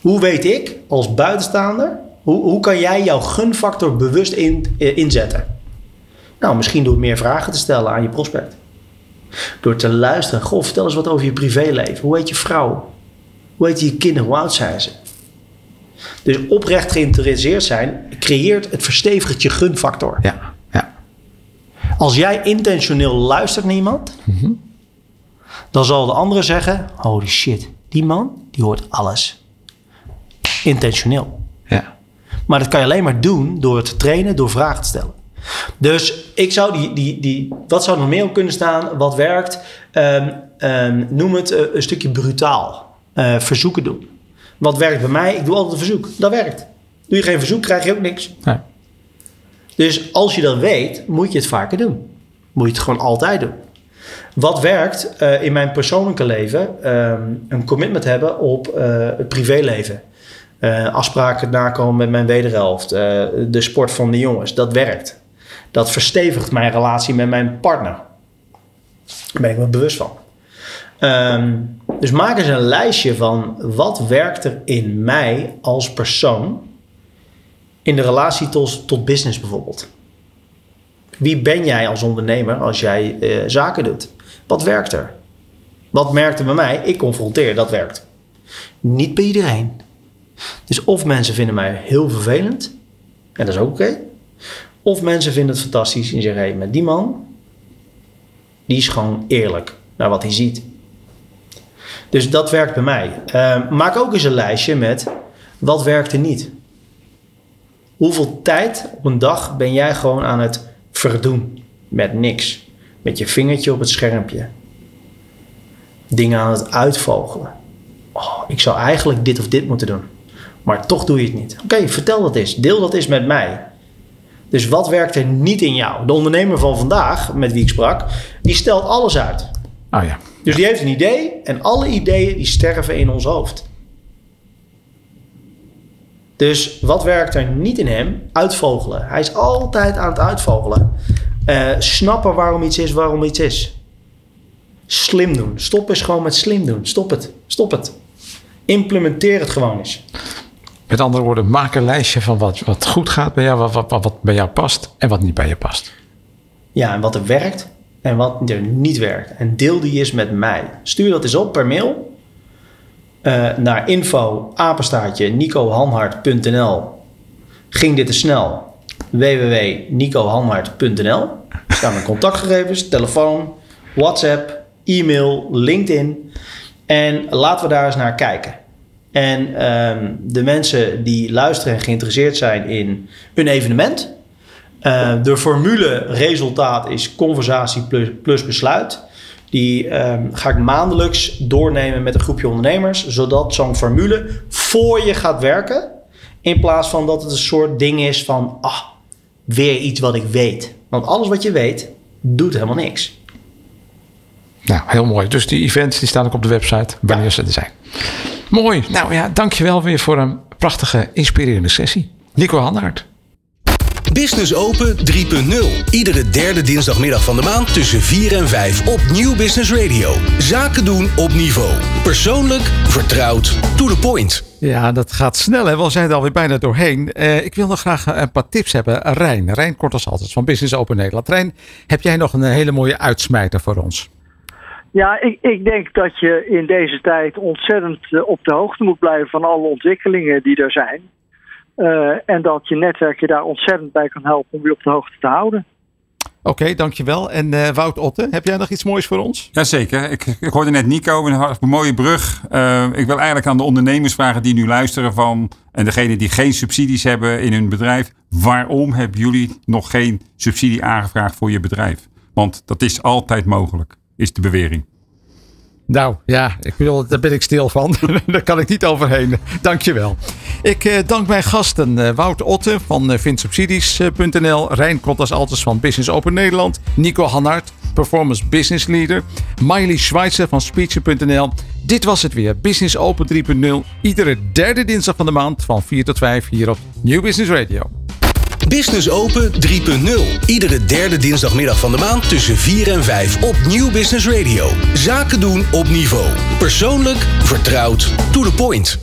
Hoe weet ik als buitenstaander... Hoe, hoe kan jij jouw gunfactor bewust in, inzetten? Nou, misschien door meer vragen te stellen aan je prospect. Door te luisteren. Goh, vertel eens wat over je privéleven. Hoe heet je vrouw? Hoe heet je kinderen? Hoe oud zijn ze? Dus oprecht geïnteresseerd zijn creëert het verstevigt je gunfactor. Ja, ja. Als jij intentioneel luistert naar iemand, mhm. dan zal de andere zeggen: Holy shit, die man die hoort alles. Intentioneel. Ja. Maar dat kan je alleen maar doen door te trainen, door vragen te stellen. Dus ik zou die, die, die, wat zou er nog meer op kunnen staan? Wat werkt? Um, um, noem het uh, een stukje brutaal. Uh, verzoeken doen. Wat werkt bij mij? Ik doe altijd een verzoek. Dat werkt. Doe je geen verzoek, krijg je ook niks. Nee. Dus als je dat weet, moet je het vaker doen. Moet je het gewoon altijd doen. Wat werkt uh, in mijn persoonlijke leven? Um, een commitment hebben op het privéleven. afspraken nakomen met mijn wederhelft. de sport van de jongens. Dat werkt. Dat verstevigt mijn relatie met mijn partner. Daar ben ik me bewust van. Um, dus maak eens een lijstje van wat werkt er in mij als persoon in de relatie tot, tot business bijvoorbeeld. Wie ben jij als ondernemer als jij uh, zaken doet? Wat werkt er? Wat merkte bij mij? Ik confronteer, dat werkt. Niet bij iedereen. Dus of mensen vinden mij heel vervelend, en dat is ook oké. Of mensen vinden het fantastisch en zeggen: hé, met die man, die is gewoon eerlijk naar wat hij ziet. Dus dat werkt bij mij. Uh, maak ook eens een lijstje met wat werkt er niet. Hoeveel tijd op een dag ben jij gewoon aan het verdoen met niks? Met je vingertje op het schermpje. Dingen aan het uitvogelen. Oh, ik zou eigenlijk dit of dit moeten doen. Maar toch doe je het niet. Oké, vertel dat eens. Deel dat eens met mij. Dus wat werkt er niet in jou? De ondernemer van vandaag, met wie ik sprak, die stelt alles uit. Oh ja. Dus die heeft een idee en alle ideeën die sterven in ons hoofd. Dus wat werkt er niet in hem? Uitvogelen. Hij is altijd aan het uitvogelen. Uh, snappen waarom iets is, waarom iets is. Slim doen. Stop eens gewoon met slim doen. Stop het. Stop het. Implementeer het gewoon eens. Met andere woorden, maak een lijstje van wat, wat goed gaat bij jou, wat, wat, wat bij jou past en wat niet bij je past. Ja, en wat er werkt en wat er niet werkt. En deel die eens met mij. Stuur dat eens op per mail uh, naar info apenstaartje nicohanhart.nl. Ging dit te snel? www.nicohanhart.nl. staan mijn contactgegevens, telefoon, WhatsApp, e-mail, LinkedIn. En laten we daar eens naar kijken. En um, de mensen die luisteren en geïnteresseerd zijn in een evenement, uh, de formule resultaat is conversatie plus, plus besluit. Die um, ga ik maandelijks doornemen met een groepje ondernemers, zodat zo'n formule voor je gaat werken. In plaats van dat het een soort ding is van, ah, weer iets wat ik weet. Want alles wat je weet, doet helemaal niks. Nou, heel mooi. Dus die events die staan ook op de website wanneer ze er zijn. Mooi. Nou ja, dankjewel weer voor een prachtige, inspirerende sessie. Nico Hanhart. Business Open 3.0. Iedere derde dinsdagmiddag van de maand tussen 4 en 5 op Nieuw Business Radio. Zaken doen op niveau. Persoonlijk, vertrouwd, to the point. Ja, dat gaat snel hè. We zijn er alweer bijna doorheen. Uh, ik wil nog graag een paar tips hebben. Rijn, Rijn kort als altijd van Business Open Nederland. Rijn, heb jij nog een hele mooie uitsmijter voor ons? Ja, ik, ik denk dat je in deze tijd ontzettend eh, op de hoogte moet blijven van alle ontwikkelingen die er zijn. Uh, en dat je netwerk je daar ontzettend bij kan helpen om je op de hoogte te houden. Oké, okay, dankjewel. En uh, Wout Otte, heb jij nog iets moois voor ons? Jazeker. Ik, ik hoorde net Nico, een, een mooie brug. Uh, ik wil eigenlijk aan de ondernemers vragen die nu luisteren van... en degene die geen subsidies hebben in hun bedrijf... waarom hebben jullie nog geen subsidie aangevraagd voor je bedrijf? Want dat is altijd mogelijk, is de bewering. Nou ja, ik bedoel, daar ben ik stil van. daar kan ik niet overheen. Dankjewel. Ik eh, dank mijn gasten uh, Wout Otte van uh, vinsubsidies.nl, Rijn Kottas Altes van Business Open Nederland, Nico Hannart, Performance Business Leader, Miley Schweitzer van Speecher.nl. Dit was het weer, Business Open 3.0, iedere derde dinsdag van de maand van 4 tot 5 hier op New Business Radio. Business Open 3.0. Iedere derde dinsdagmiddag van de maand tussen 4 en 5 op Nieuw Business Radio. Zaken doen op niveau. Persoonlijk, vertrouwd, to the point.